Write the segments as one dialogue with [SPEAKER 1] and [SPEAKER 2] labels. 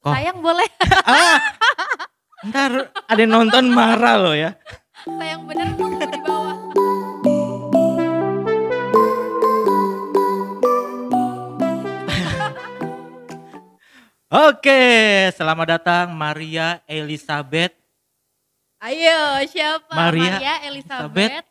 [SPEAKER 1] Kok?
[SPEAKER 2] Sayang boleh.
[SPEAKER 1] ah, ntar ada yang nonton marah loh ya.
[SPEAKER 2] Sayang bener tuh di bawah.
[SPEAKER 1] Oke, selamat datang Maria Elizabeth
[SPEAKER 2] Ayo, siapa?
[SPEAKER 1] Maria
[SPEAKER 2] Elizabeth.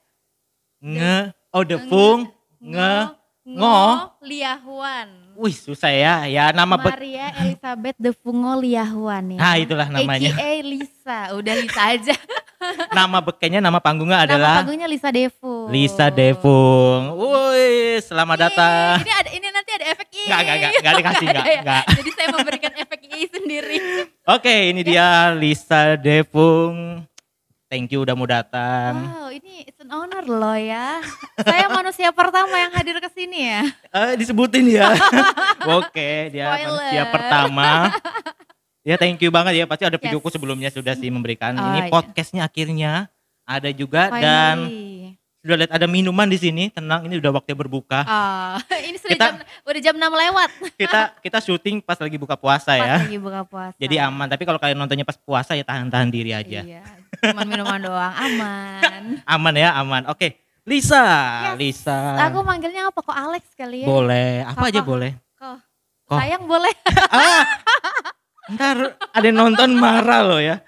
[SPEAKER 1] nge oh defung nge ngo.
[SPEAKER 2] Liahuan.
[SPEAKER 1] Wih susah ya, ya nama.
[SPEAKER 2] Maria Elizabeth de Fungo Liahuan ya.
[SPEAKER 1] Nah itulah namanya.
[SPEAKER 2] AKA Lisa. Udah Lisa aja.
[SPEAKER 1] Nama bekenya nama panggungnya
[SPEAKER 2] Nama
[SPEAKER 1] adalah
[SPEAKER 2] panggungnya Lisa Devu.
[SPEAKER 1] Lisa Devung. Woi, selamat
[SPEAKER 2] Ih,
[SPEAKER 1] datang.
[SPEAKER 2] Ini ada ini nanti ada efek i.
[SPEAKER 1] Enggak, enggak, enggak, enggak dikasih, enggak,
[SPEAKER 2] Ada ya? Jadi saya memberikan efek i sendiri.
[SPEAKER 1] Oke, ini dia Lisa Devung. Thank you udah mau datang.
[SPEAKER 2] Wow, ini an honor loh ya. Saya manusia pertama yang hadir ke sini ya.
[SPEAKER 1] Eh, disebutin ya. Oke, dia
[SPEAKER 2] Spoiler.
[SPEAKER 1] manusia pertama. Ya thank you banget ya. Pasti ada videoku
[SPEAKER 2] Yes.
[SPEAKER 1] sebelumnya sudah sih memberikan.
[SPEAKER 2] Oh,
[SPEAKER 1] Ini
[SPEAKER 2] iya.
[SPEAKER 1] podcastnya akhirnya ada juga dan
[SPEAKER 2] Finally.
[SPEAKER 1] sudah lihat ada minuman di sini. Tenang, ini udah waktunya berbuka.
[SPEAKER 2] Ah, ini sudah
[SPEAKER 1] Kita-
[SPEAKER 2] jam udah jam 6 lewat.
[SPEAKER 1] Kita kita syuting pas lagi buka puasa
[SPEAKER 2] Pas
[SPEAKER 1] ya.
[SPEAKER 2] lagi buka puasa.
[SPEAKER 1] Jadi aman. Tapi kalau kalian nontonnya pas puasa ya tahan-tahan diri aja.
[SPEAKER 2] Iya, cuma minuman doang, aman.
[SPEAKER 1] Aman ya, aman. Oke, Lisa,
[SPEAKER 2] Yes.
[SPEAKER 1] Lisa.
[SPEAKER 2] Aku manggilnya apa kok Alex kali ya?
[SPEAKER 1] Boleh, apa aja
[SPEAKER 2] Apa?
[SPEAKER 1] boleh.
[SPEAKER 2] Kok.
[SPEAKER 1] Kok?
[SPEAKER 2] Sayang boleh.
[SPEAKER 1] ah, ntar ada yang nonton marah loh ya.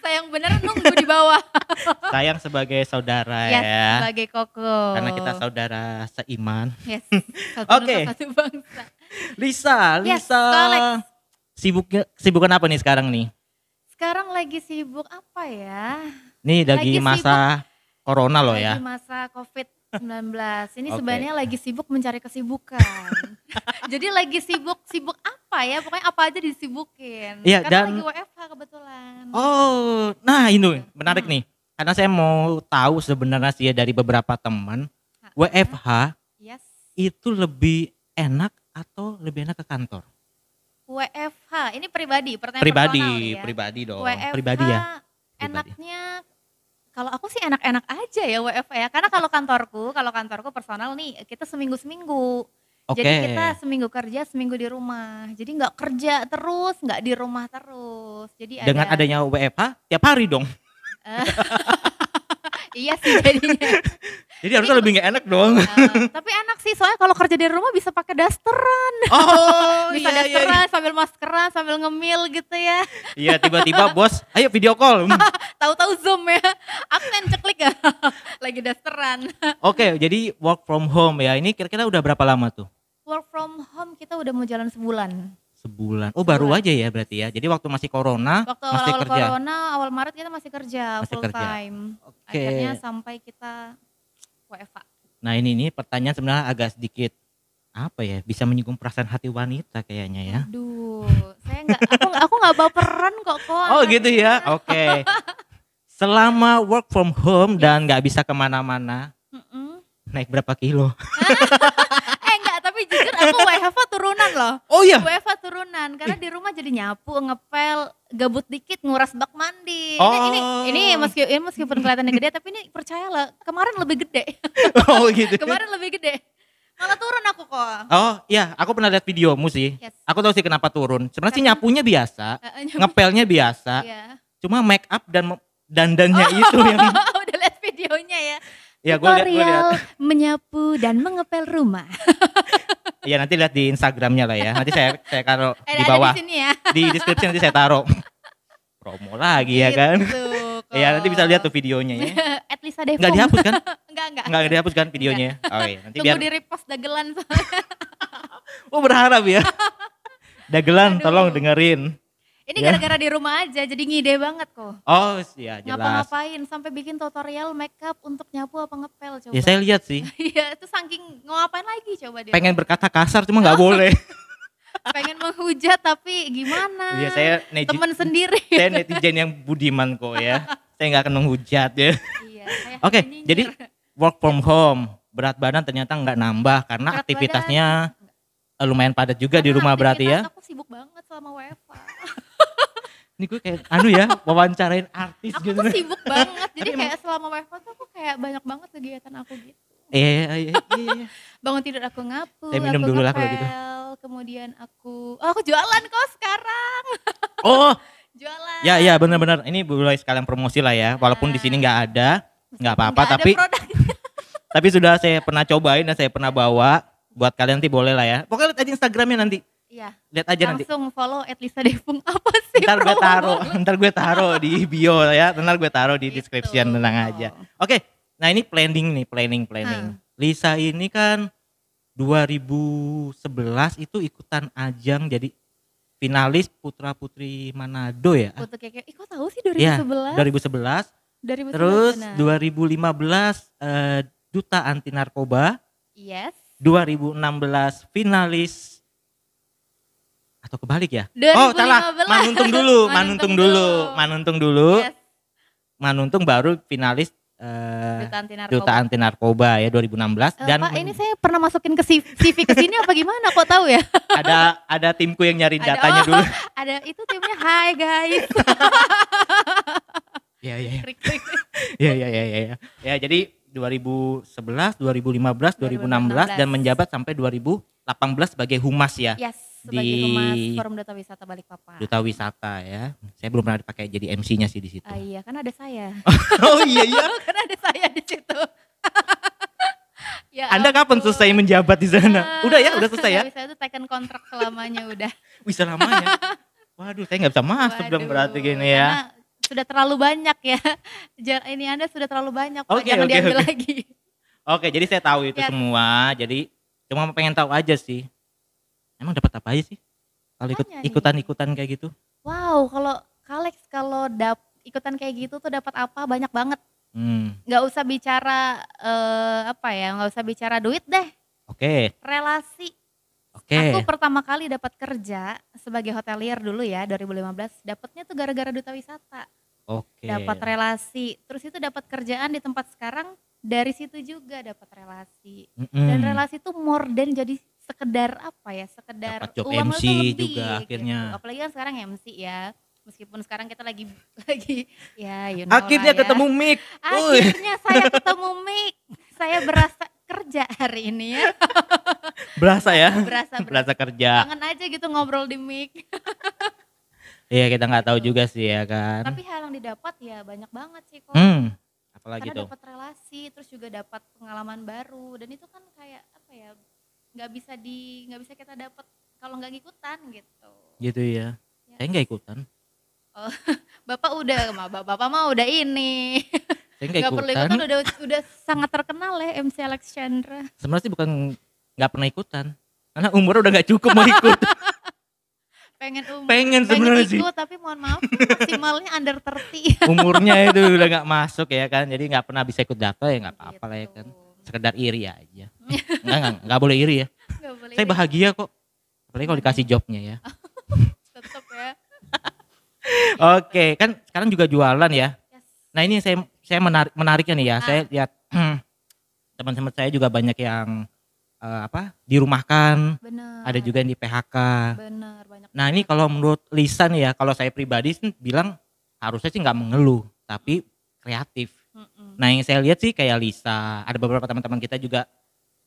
[SPEAKER 2] Sayang bener nunggu di bawah.
[SPEAKER 1] Sayang sebagai saudara
[SPEAKER 2] Yes,
[SPEAKER 1] ya.
[SPEAKER 2] sebagai koko.
[SPEAKER 1] Karena kita saudara seiman.
[SPEAKER 2] Yes, satu
[SPEAKER 1] Oke.
[SPEAKER 2] satu bangsa.
[SPEAKER 1] Lisa,
[SPEAKER 2] Yes,
[SPEAKER 1] Lisa.
[SPEAKER 2] Alex.
[SPEAKER 1] Sibuknya sibukan apa nih sekarang nih?
[SPEAKER 2] Sekarang lagi sibuk apa ya?
[SPEAKER 1] Nih lagi,
[SPEAKER 2] Lagi
[SPEAKER 1] masa corona loh
[SPEAKER 2] lagi
[SPEAKER 1] ya.
[SPEAKER 2] masa COVID-19. Ini
[SPEAKER 1] Oke.
[SPEAKER 2] sebenarnya lagi sibuk mencari kesibukan. Jadi lagi sibuk sibuk apa ya? Pokoknya apa aja disibukin.
[SPEAKER 1] Iya,
[SPEAKER 2] Karena
[SPEAKER 1] dan-
[SPEAKER 2] lagi WFH kebetulan.
[SPEAKER 1] Oh, nah ini menarik
[SPEAKER 2] Hmm.
[SPEAKER 1] nih. Karena saya mau tahu sebenarnya sih ya dari beberapa teman,
[SPEAKER 2] Ha,
[SPEAKER 1] WFH
[SPEAKER 2] Yes.
[SPEAKER 1] itu lebih enak atau lebih enak ke kantor?
[SPEAKER 2] WFH, ini pribadi, pertanyaan
[SPEAKER 1] Pribadi,
[SPEAKER 2] personal ya.
[SPEAKER 1] pribadi dong.
[SPEAKER 2] WFH
[SPEAKER 1] Pribadi ya. Pribadi.
[SPEAKER 2] enaknya kalau aku sih enak-enak aja ya WFH ya. Karena kalau kantorku, kalau kantorku personal nih kita seminggu-seminggu.
[SPEAKER 1] Oke.
[SPEAKER 2] Jadi kita seminggu kerja, seminggu di rumah. Jadi nggak kerja terus, nggak di rumah terus. Jadi
[SPEAKER 1] Dengan
[SPEAKER 2] ada,
[SPEAKER 1] adanya WFH tiap hari dong.
[SPEAKER 2] iya sih jadinya.
[SPEAKER 1] Jadi harusnya lebih nggak enak dong.
[SPEAKER 2] Eh, tapi enak sih soalnya kalau kerja di rumah bisa pakai dasteran,
[SPEAKER 1] Oh,
[SPEAKER 2] bisa
[SPEAKER 1] iya, iya,
[SPEAKER 2] dasteran sambil maskeran, sambil ngemil gitu ya.
[SPEAKER 1] Iya tiba-tiba bos, ayo video call. Hmm.
[SPEAKER 2] Tahu-tahu zoom ya, absen ceklik ya, lagi dasteran.
[SPEAKER 1] Oke, jadi work from home ya. Ini kira-kira udah berapa lama tuh?
[SPEAKER 2] Work from home kita udah mau jalan sebulan.
[SPEAKER 1] Sebulan. Oh baru
[SPEAKER 2] Sebulan.
[SPEAKER 1] aja ya berarti ya. Jadi waktu masih corona
[SPEAKER 2] Waktu
[SPEAKER 1] masih
[SPEAKER 2] awal-awal
[SPEAKER 1] kerja.
[SPEAKER 2] corona, awal Maret kita masih kerja
[SPEAKER 1] Masih
[SPEAKER 2] full
[SPEAKER 1] kerja.
[SPEAKER 2] time.
[SPEAKER 1] Oke.
[SPEAKER 2] Akhirnya sampai kita WFA.
[SPEAKER 1] Nah ini nih pertanyaan sebenarnya agak sedikit apa ya bisa menyinggung perasaan hati wanita kayaknya ya.
[SPEAKER 2] Aduh, saya nggak, aku aku nggak baperan kok kok.
[SPEAKER 1] Oh gitu ya. Oke. Selama work from home dan nggak bisa ke mana-mana,
[SPEAKER 2] Mm-mm.
[SPEAKER 1] naik berapa kilo?
[SPEAKER 2] Tapi jujur aku WFA turunan loh.
[SPEAKER 1] Oh iya.
[SPEAKER 2] WFA turunan karena di rumah jadi nyapu, ngepel, gabut dikit, nguras bak mandi. Ini
[SPEAKER 1] Oh.
[SPEAKER 2] ini ini meski ini meskipun kelihatannya gede tapi ini percayalah kemarin lebih gede.
[SPEAKER 1] Oh gitu.
[SPEAKER 2] kemarin lebih gede. Malah turun aku kok.
[SPEAKER 1] Oh iya, aku pernah lihat videomu sih.
[SPEAKER 2] Yes.
[SPEAKER 1] Aku tahu sih kenapa turun. Sebenarnya sih nyapunya biasa,
[SPEAKER 2] nyapu.
[SPEAKER 1] ngepelnya biasa.
[SPEAKER 2] Iya.
[SPEAKER 1] Cuma make up dan dandannya itu yang
[SPEAKER 2] Udah lihat videonya ya.
[SPEAKER 1] Ya gue lihat gue lihat.
[SPEAKER 2] Tutorial menyapu dan mengepel rumah.
[SPEAKER 1] Ya nanti lihat di Instagramnya lah ya. Nanti saya saya taruh
[SPEAKER 2] Eh,
[SPEAKER 1] di
[SPEAKER 2] ada
[SPEAKER 1] bawah
[SPEAKER 2] di sini ya.
[SPEAKER 1] di deskripsi nanti saya taruh. Promo lagi ya kan.
[SPEAKER 2] Gitu,
[SPEAKER 1] Iya nanti bisa lihat tuh videonya ya.
[SPEAKER 2] At Lisa Devong.
[SPEAKER 1] Enggak dihapus kan?
[SPEAKER 2] enggak, enggak.
[SPEAKER 1] Enggak dihapus kan videonya? Oh iya, nanti
[SPEAKER 2] Tunggu
[SPEAKER 1] biar
[SPEAKER 2] di repost dagelan soalnya.
[SPEAKER 1] Oh berharap ya. Dagelan
[SPEAKER 2] Aduh.
[SPEAKER 1] tolong dengerin.
[SPEAKER 2] Ini
[SPEAKER 1] Ya.
[SPEAKER 2] gara-gara di rumah aja, jadi ngide banget kok.
[SPEAKER 1] Oh iya jelas.
[SPEAKER 2] Ngapa-ngapain sampai bikin tutorial makeup untuk nyapu apa ngepel coba.
[SPEAKER 1] Ya saya lihat sih.
[SPEAKER 2] Iya, itu saking ngapain lagi coba dia.
[SPEAKER 1] Pengen berkata kasar cuma nggak boleh.
[SPEAKER 2] Pengen menghujat tapi gimana?
[SPEAKER 1] Iya saya neji,
[SPEAKER 2] temen sendiri.
[SPEAKER 1] saya netizen yang budiman kok ya. Saya nggak akan menghujat ya.
[SPEAKER 2] iya, saya
[SPEAKER 1] Oke,
[SPEAKER 2] nyinyir.
[SPEAKER 1] jadi work from home. Berat badan ternyata nggak nambah karena
[SPEAKER 2] Berat
[SPEAKER 1] aktivitasnya eh, lumayan padat juga di
[SPEAKER 2] Karena
[SPEAKER 1] rumah berarti ya.
[SPEAKER 2] Aku sibuk banget selama WFA.
[SPEAKER 1] Ini gue kayak anu ya, wawancarain artis
[SPEAKER 2] Aku
[SPEAKER 1] gitu.
[SPEAKER 2] tuh sibuk banget. Jadi kayak selama WFA tuh aku kayak banyak banget kegiatan aku gitu.
[SPEAKER 1] Iya, iya, iya, iya.
[SPEAKER 2] Bangun tidur aku ngapul,
[SPEAKER 1] Saya minum
[SPEAKER 2] aku
[SPEAKER 1] dulu lah kalau gitu.
[SPEAKER 2] kemudian aku oh aku jualan kok sekarang.
[SPEAKER 1] Oh,
[SPEAKER 2] Jualan.
[SPEAKER 1] ya ya benar-benar. Ini mulai sekalian promosi lah ya. Walaupun di sini nggak ada, nggak apa-apa. Tapi tapi sudah saya pernah cobain dan saya pernah bawa. Buat kalian nanti boleh lah ya. Pokoknya lihat aja Instagramnya nanti.
[SPEAKER 2] Iya.
[SPEAKER 1] Lihat aja nanti.
[SPEAKER 2] Langsung follow @lisa Devung apa sih?
[SPEAKER 1] Ntar gue taruh,
[SPEAKER 2] banget.
[SPEAKER 1] ntar gue taruh di bio ya. Ntar gue taruh di
[SPEAKER 2] Gitu.
[SPEAKER 1] description tenang aja. Oke, nah ini planning nih, planning, planning. Lisa ini kan 2011 itu ikutan ajang jadi finalis putra putri Manado ya.
[SPEAKER 2] Foto kayak ih kok tahu sih
[SPEAKER 1] Iya,
[SPEAKER 2] 2011?
[SPEAKER 1] 2011.
[SPEAKER 2] 2011
[SPEAKER 1] Terus
[SPEAKER 2] benar.
[SPEAKER 1] 2015 eh, duta anti narkoba.
[SPEAKER 2] Yes.
[SPEAKER 1] 2016 finalis atau kebalik ya?
[SPEAKER 2] 2015.
[SPEAKER 1] Oh salah, Manuntung dulu, Manuntung
[SPEAKER 2] Manuntung
[SPEAKER 1] dulu,
[SPEAKER 2] dulu.
[SPEAKER 1] Manuntung dulu.
[SPEAKER 2] Yes.
[SPEAKER 1] Manuntung baru finalis eh,
[SPEAKER 2] Duta anti narkoba.
[SPEAKER 1] duta anti narkoba ya 2016
[SPEAKER 2] Eh,
[SPEAKER 1] dan
[SPEAKER 2] Pak, ini saya pernah masukin ke CV ke sini apa gimana? Kok tahu ya?
[SPEAKER 1] ada ada timku yang nyari
[SPEAKER 2] Ada,
[SPEAKER 1] datanya
[SPEAKER 2] oh.
[SPEAKER 1] dulu.
[SPEAKER 2] Ada itu timnya Hai guys.
[SPEAKER 1] Iya iya iya iya iya iya. Ya jadi 2011, 2015, 2016 dan menjabat sampai 2018 sebagai humas ya.
[SPEAKER 2] Yes, sebagai
[SPEAKER 1] Di-
[SPEAKER 2] humas Forum Data Wisata Balikpapan.
[SPEAKER 1] Duta wisata ya. Saya belum pernah dipakai jadi MC-nya sih di situ.
[SPEAKER 2] Ah, iya, kan ada saya.
[SPEAKER 1] oh iya iya.
[SPEAKER 2] kan ada saya di situ. ya
[SPEAKER 1] Anda kapan
[SPEAKER 2] ampun.
[SPEAKER 1] selesai menjabat di sana?
[SPEAKER 2] Ah,
[SPEAKER 1] Udah ya, udah selesai ya?
[SPEAKER 2] Bisa itu taken kontrak selamanya udah.
[SPEAKER 1] Bisa lamanya. Waduh, saya nggak bisa masuk dong
[SPEAKER 2] Waduh,
[SPEAKER 1] berarti gini ya.
[SPEAKER 2] Sudah terlalu banyak ya. Ini Anda sudah terlalu banyak, Pak.
[SPEAKER 1] Oke,
[SPEAKER 2] Jangan
[SPEAKER 1] oke,
[SPEAKER 2] diambil
[SPEAKER 1] oke.
[SPEAKER 2] lagi.
[SPEAKER 1] Oke, jadi saya tahu itu
[SPEAKER 2] Yes.
[SPEAKER 1] semua. Jadi cuma pengen tahu aja sih. Emang dapat apa aja sih? Kalau ikut
[SPEAKER 2] Makanya nih.
[SPEAKER 1] ikutan-ikutan kayak gitu?
[SPEAKER 2] Wow, kalau Kalex kalau dap ikutan kayak gitu tuh dapat apa banyak banget.
[SPEAKER 1] Hmm,
[SPEAKER 2] Nggak usah bicara eh, apa ya, nggak usah bicara duit deh.
[SPEAKER 1] oke,
[SPEAKER 2] Relasi.
[SPEAKER 1] oke.
[SPEAKER 2] Aku pertama kali dapat kerja sebagai hotelier dulu ya 2015. Dapatnya tuh gara-gara duta wisata.
[SPEAKER 1] Oke.
[SPEAKER 2] Dapat relasi. Terus itu dapat kerjaan di tempat sekarang dari situ juga dapat relasi.
[SPEAKER 1] Mm-mm.
[SPEAKER 2] Dan relasi tuh more than jadi sekedar apa ya? Sekedar
[SPEAKER 1] Dapat job
[SPEAKER 2] uang
[SPEAKER 1] MC
[SPEAKER 2] itu lebih,
[SPEAKER 1] juga akhirnya.
[SPEAKER 2] Gitu. Apalagi kan sekarang MC ya. Meskipun sekarang kita lagi lagi ya you know
[SPEAKER 1] Akhirnya
[SPEAKER 2] lah ya.
[SPEAKER 1] ketemu Mik.
[SPEAKER 2] Akhirnya saya ketemu Mik. Saya berasa kerja hari ini ya.
[SPEAKER 1] Berasa ya?
[SPEAKER 2] Berasa berasa.
[SPEAKER 1] Berasa kerja.
[SPEAKER 2] Kangen aja gitu ngobrol di Mik.
[SPEAKER 1] Iya kita nggak tahu juga sih ya kan.
[SPEAKER 2] Tapi hal yang didapat ya banyak banget sih kok.
[SPEAKER 1] Hmm, apalagi
[SPEAKER 2] Karena
[SPEAKER 1] tuh?
[SPEAKER 2] dapat relasi, terus juga dapat pengalaman baru dan itu kan kayak apa ya? nggak bisa di nggak bisa kita dapat kalau nggak ngikutan gitu.
[SPEAKER 1] Gitu ya.
[SPEAKER 2] Ya.
[SPEAKER 1] Saya nggak ikutan.
[SPEAKER 2] Bapak udah, bapak, bapak mah udah ini.
[SPEAKER 1] Saya nggak
[SPEAKER 2] perlu
[SPEAKER 1] ikutan.
[SPEAKER 2] ikutan udah udah sangat terkenal ya MC Alex Chandra.
[SPEAKER 1] Sebenarnya sih bukan nggak pernah ikutan. Karena umur udah nggak cukup mau ikut.
[SPEAKER 2] Pengen um,
[SPEAKER 1] Pengen sebenarnya sih.
[SPEAKER 2] tapi mohon maaf maksimalnya under 30.
[SPEAKER 1] Umurnya itu udah nggak masuk ya kan. Jadi nggak pernah bisa ikut data ya nggak apa-apa lah ya kan.
[SPEAKER 2] Gitu.
[SPEAKER 1] Sekedar iri aja. Enggak, enggak, enggak boleh iri ya.
[SPEAKER 2] Nggak boleh
[SPEAKER 1] Saya bahagia kok. Apalagi kalau dikasih jobnya ya.
[SPEAKER 2] tetep ya.
[SPEAKER 1] Oke, kan sekarang juga jualan ya.
[SPEAKER 2] Yes.
[SPEAKER 1] Nah ini saya saya menarik menariknya nih ya.
[SPEAKER 2] Ah.
[SPEAKER 1] Saya lihat teman-teman saya juga banyak yang eh, apa dirumahkan,
[SPEAKER 2] Benar.
[SPEAKER 1] ada juga yang di PHK.
[SPEAKER 2] Benar banyak.
[SPEAKER 1] Nah ini kalau menurut Lisa nih ya, kalau saya pribadi sih bilang harusnya sih nggak mengeluh, tapi kreatif.
[SPEAKER 2] Mm-mm.
[SPEAKER 1] Nah yang saya lihat sih kayak Lisa, ada beberapa teman-teman kita juga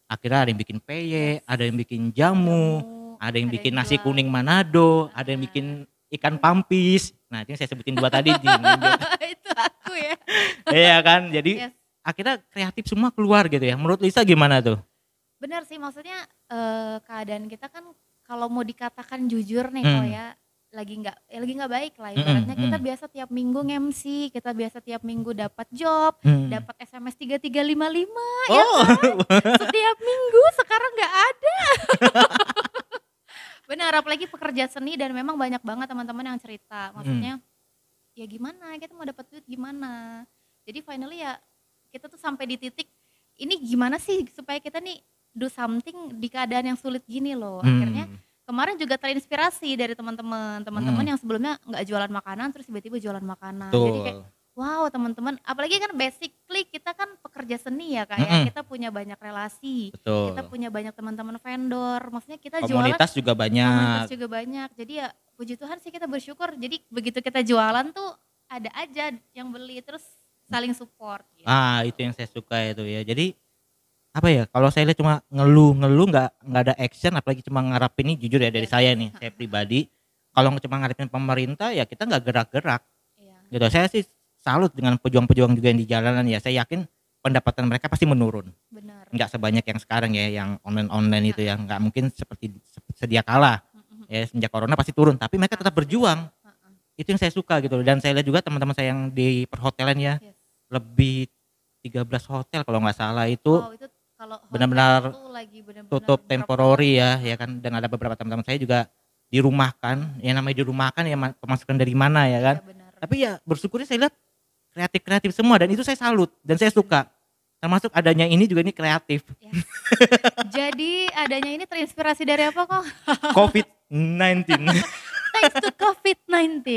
[SPEAKER 1] akhirnya ada yang bikin peye, ada yang bikin jamu, ada yang bikin nasi
[SPEAKER 2] jual.
[SPEAKER 1] kuning Manado, ada yang bikin ikan pampis. Nah itu yang saya sebutin dua tadi. di-
[SPEAKER 2] itu aku ya.
[SPEAKER 1] Iya kan, jadi
[SPEAKER 2] Yes.
[SPEAKER 1] akhirnya kreatif semua keluar gitu ya. Menurut Lisa gimana tuh?
[SPEAKER 2] Benar sih maksudnya eh, keadaan kita kan kalau mau dikatakan jujur nih
[SPEAKER 1] Hmm.
[SPEAKER 2] kok ya lagi nggak ya lagi nggak baik lah
[SPEAKER 1] Mm-mm,
[SPEAKER 2] ibaratnya kita
[SPEAKER 1] mm.
[SPEAKER 2] biasa tiap minggu nge-MC kita biasa tiap minggu dapat job
[SPEAKER 1] Hmm.
[SPEAKER 2] dapat SMS 3355
[SPEAKER 1] Oh,
[SPEAKER 2] setiap minggu sekarang nggak ada benar apalagi pekerja seni dan memang banyak banget teman-teman yang cerita maksudnya ya gimana kita mau dapat duit gimana jadi finally ya kita tuh sampai di titik ini gimana sih supaya kita nih do something di keadaan yang sulit gini loh akhirnya
[SPEAKER 1] Hmm.
[SPEAKER 2] kemarin juga terinspirasi dari teman-teman teman-teman
[SPEAKER 1] Hmm.
[SPEAKER 2] yang sebelumnya nggak jualan makanan terus tiba-tiba jualan makanan jadi kayak wow teman-teman apalagi kan basically kita kan pekerja seni ya kayak
[SPEAKER 1] Mm-mm.
[SPEAKER 2] kita punya banyak relasi
[SPEAKER 1] Betul.
[SPEAKER 2] kita punya banyak teman-teman vendor maksudnya kita jualan
[SPEAKER 1] Komunitas juga banyak.
[SPEAKER 2] komunitas juga banyak jadi ya puji Tuhan sih kita bersyukur jadi begitu kita jualan tuh ada aja yang beli terus saling support gitu.
[SPEAKER 1] Ah, itu yang saya suka itu ya. Jadi apa ya kalau saya lihat cuma ngeluh ngeluh nggak nggak ada action apalagi cuma ngarapin ini jujur ya dari
[SPEAKER 2] Iya.
[SPEAKER 1] saya nih saya pribadi kalau cuma ngarepin pemerintah ya kita nggak gerak-gerak.
[SPEAKER 2] Iya.
[SPEAKER 1] gitu saya sih salut dengan pejuang-pejuang juga yang di jalanan ya saya yakin pendapatan mereka pasti menurun.
[SPEAKER 2] Benar.
[SPEAKER 1] nggak sebanyak yang sekarang ya yang online online itu ya nggak mungkin seperti se- sedia kala ya semenjak corona pasti turun tapi mereka tetap berjuang. Itu yang saya suka gitu dan saya lihat juga teman-teman saya yang di perhotelan ya
[SPEAKER 2] Yes.
[SPEAKER 1] lebih 13 hotel kalau nggak salah itu.
[SPEAKER 2] Wow, itu kalau
[SPEAKER 1] benar-benar
[SPEAKER 2] itu lagi benar-benar
[SPEAKER 1] tutup
[SPEAKER 2] banget
[SPEAKER 1] ya ya kan. Dan ada beberapa teman-teman saya juga dirumahkan. Yang namanya dirumahkan ya ma- pemasukan dari mana ya kan.
[SPEAKER 2] Benar.
[SPEAKER 1] tapi ya bersyukurnya saya lihat kreatif kreatif semua. Dan itu saya salut. Dan saya suka. Termasuk adanya ini juga ini kreatif.
[SPEAKER 2] Yes. Jadi adanya ini terinspirasi dari apa kok?
[SPEAKER 1] covid 19
[SPEAKER 2] Thanks to COVID-19.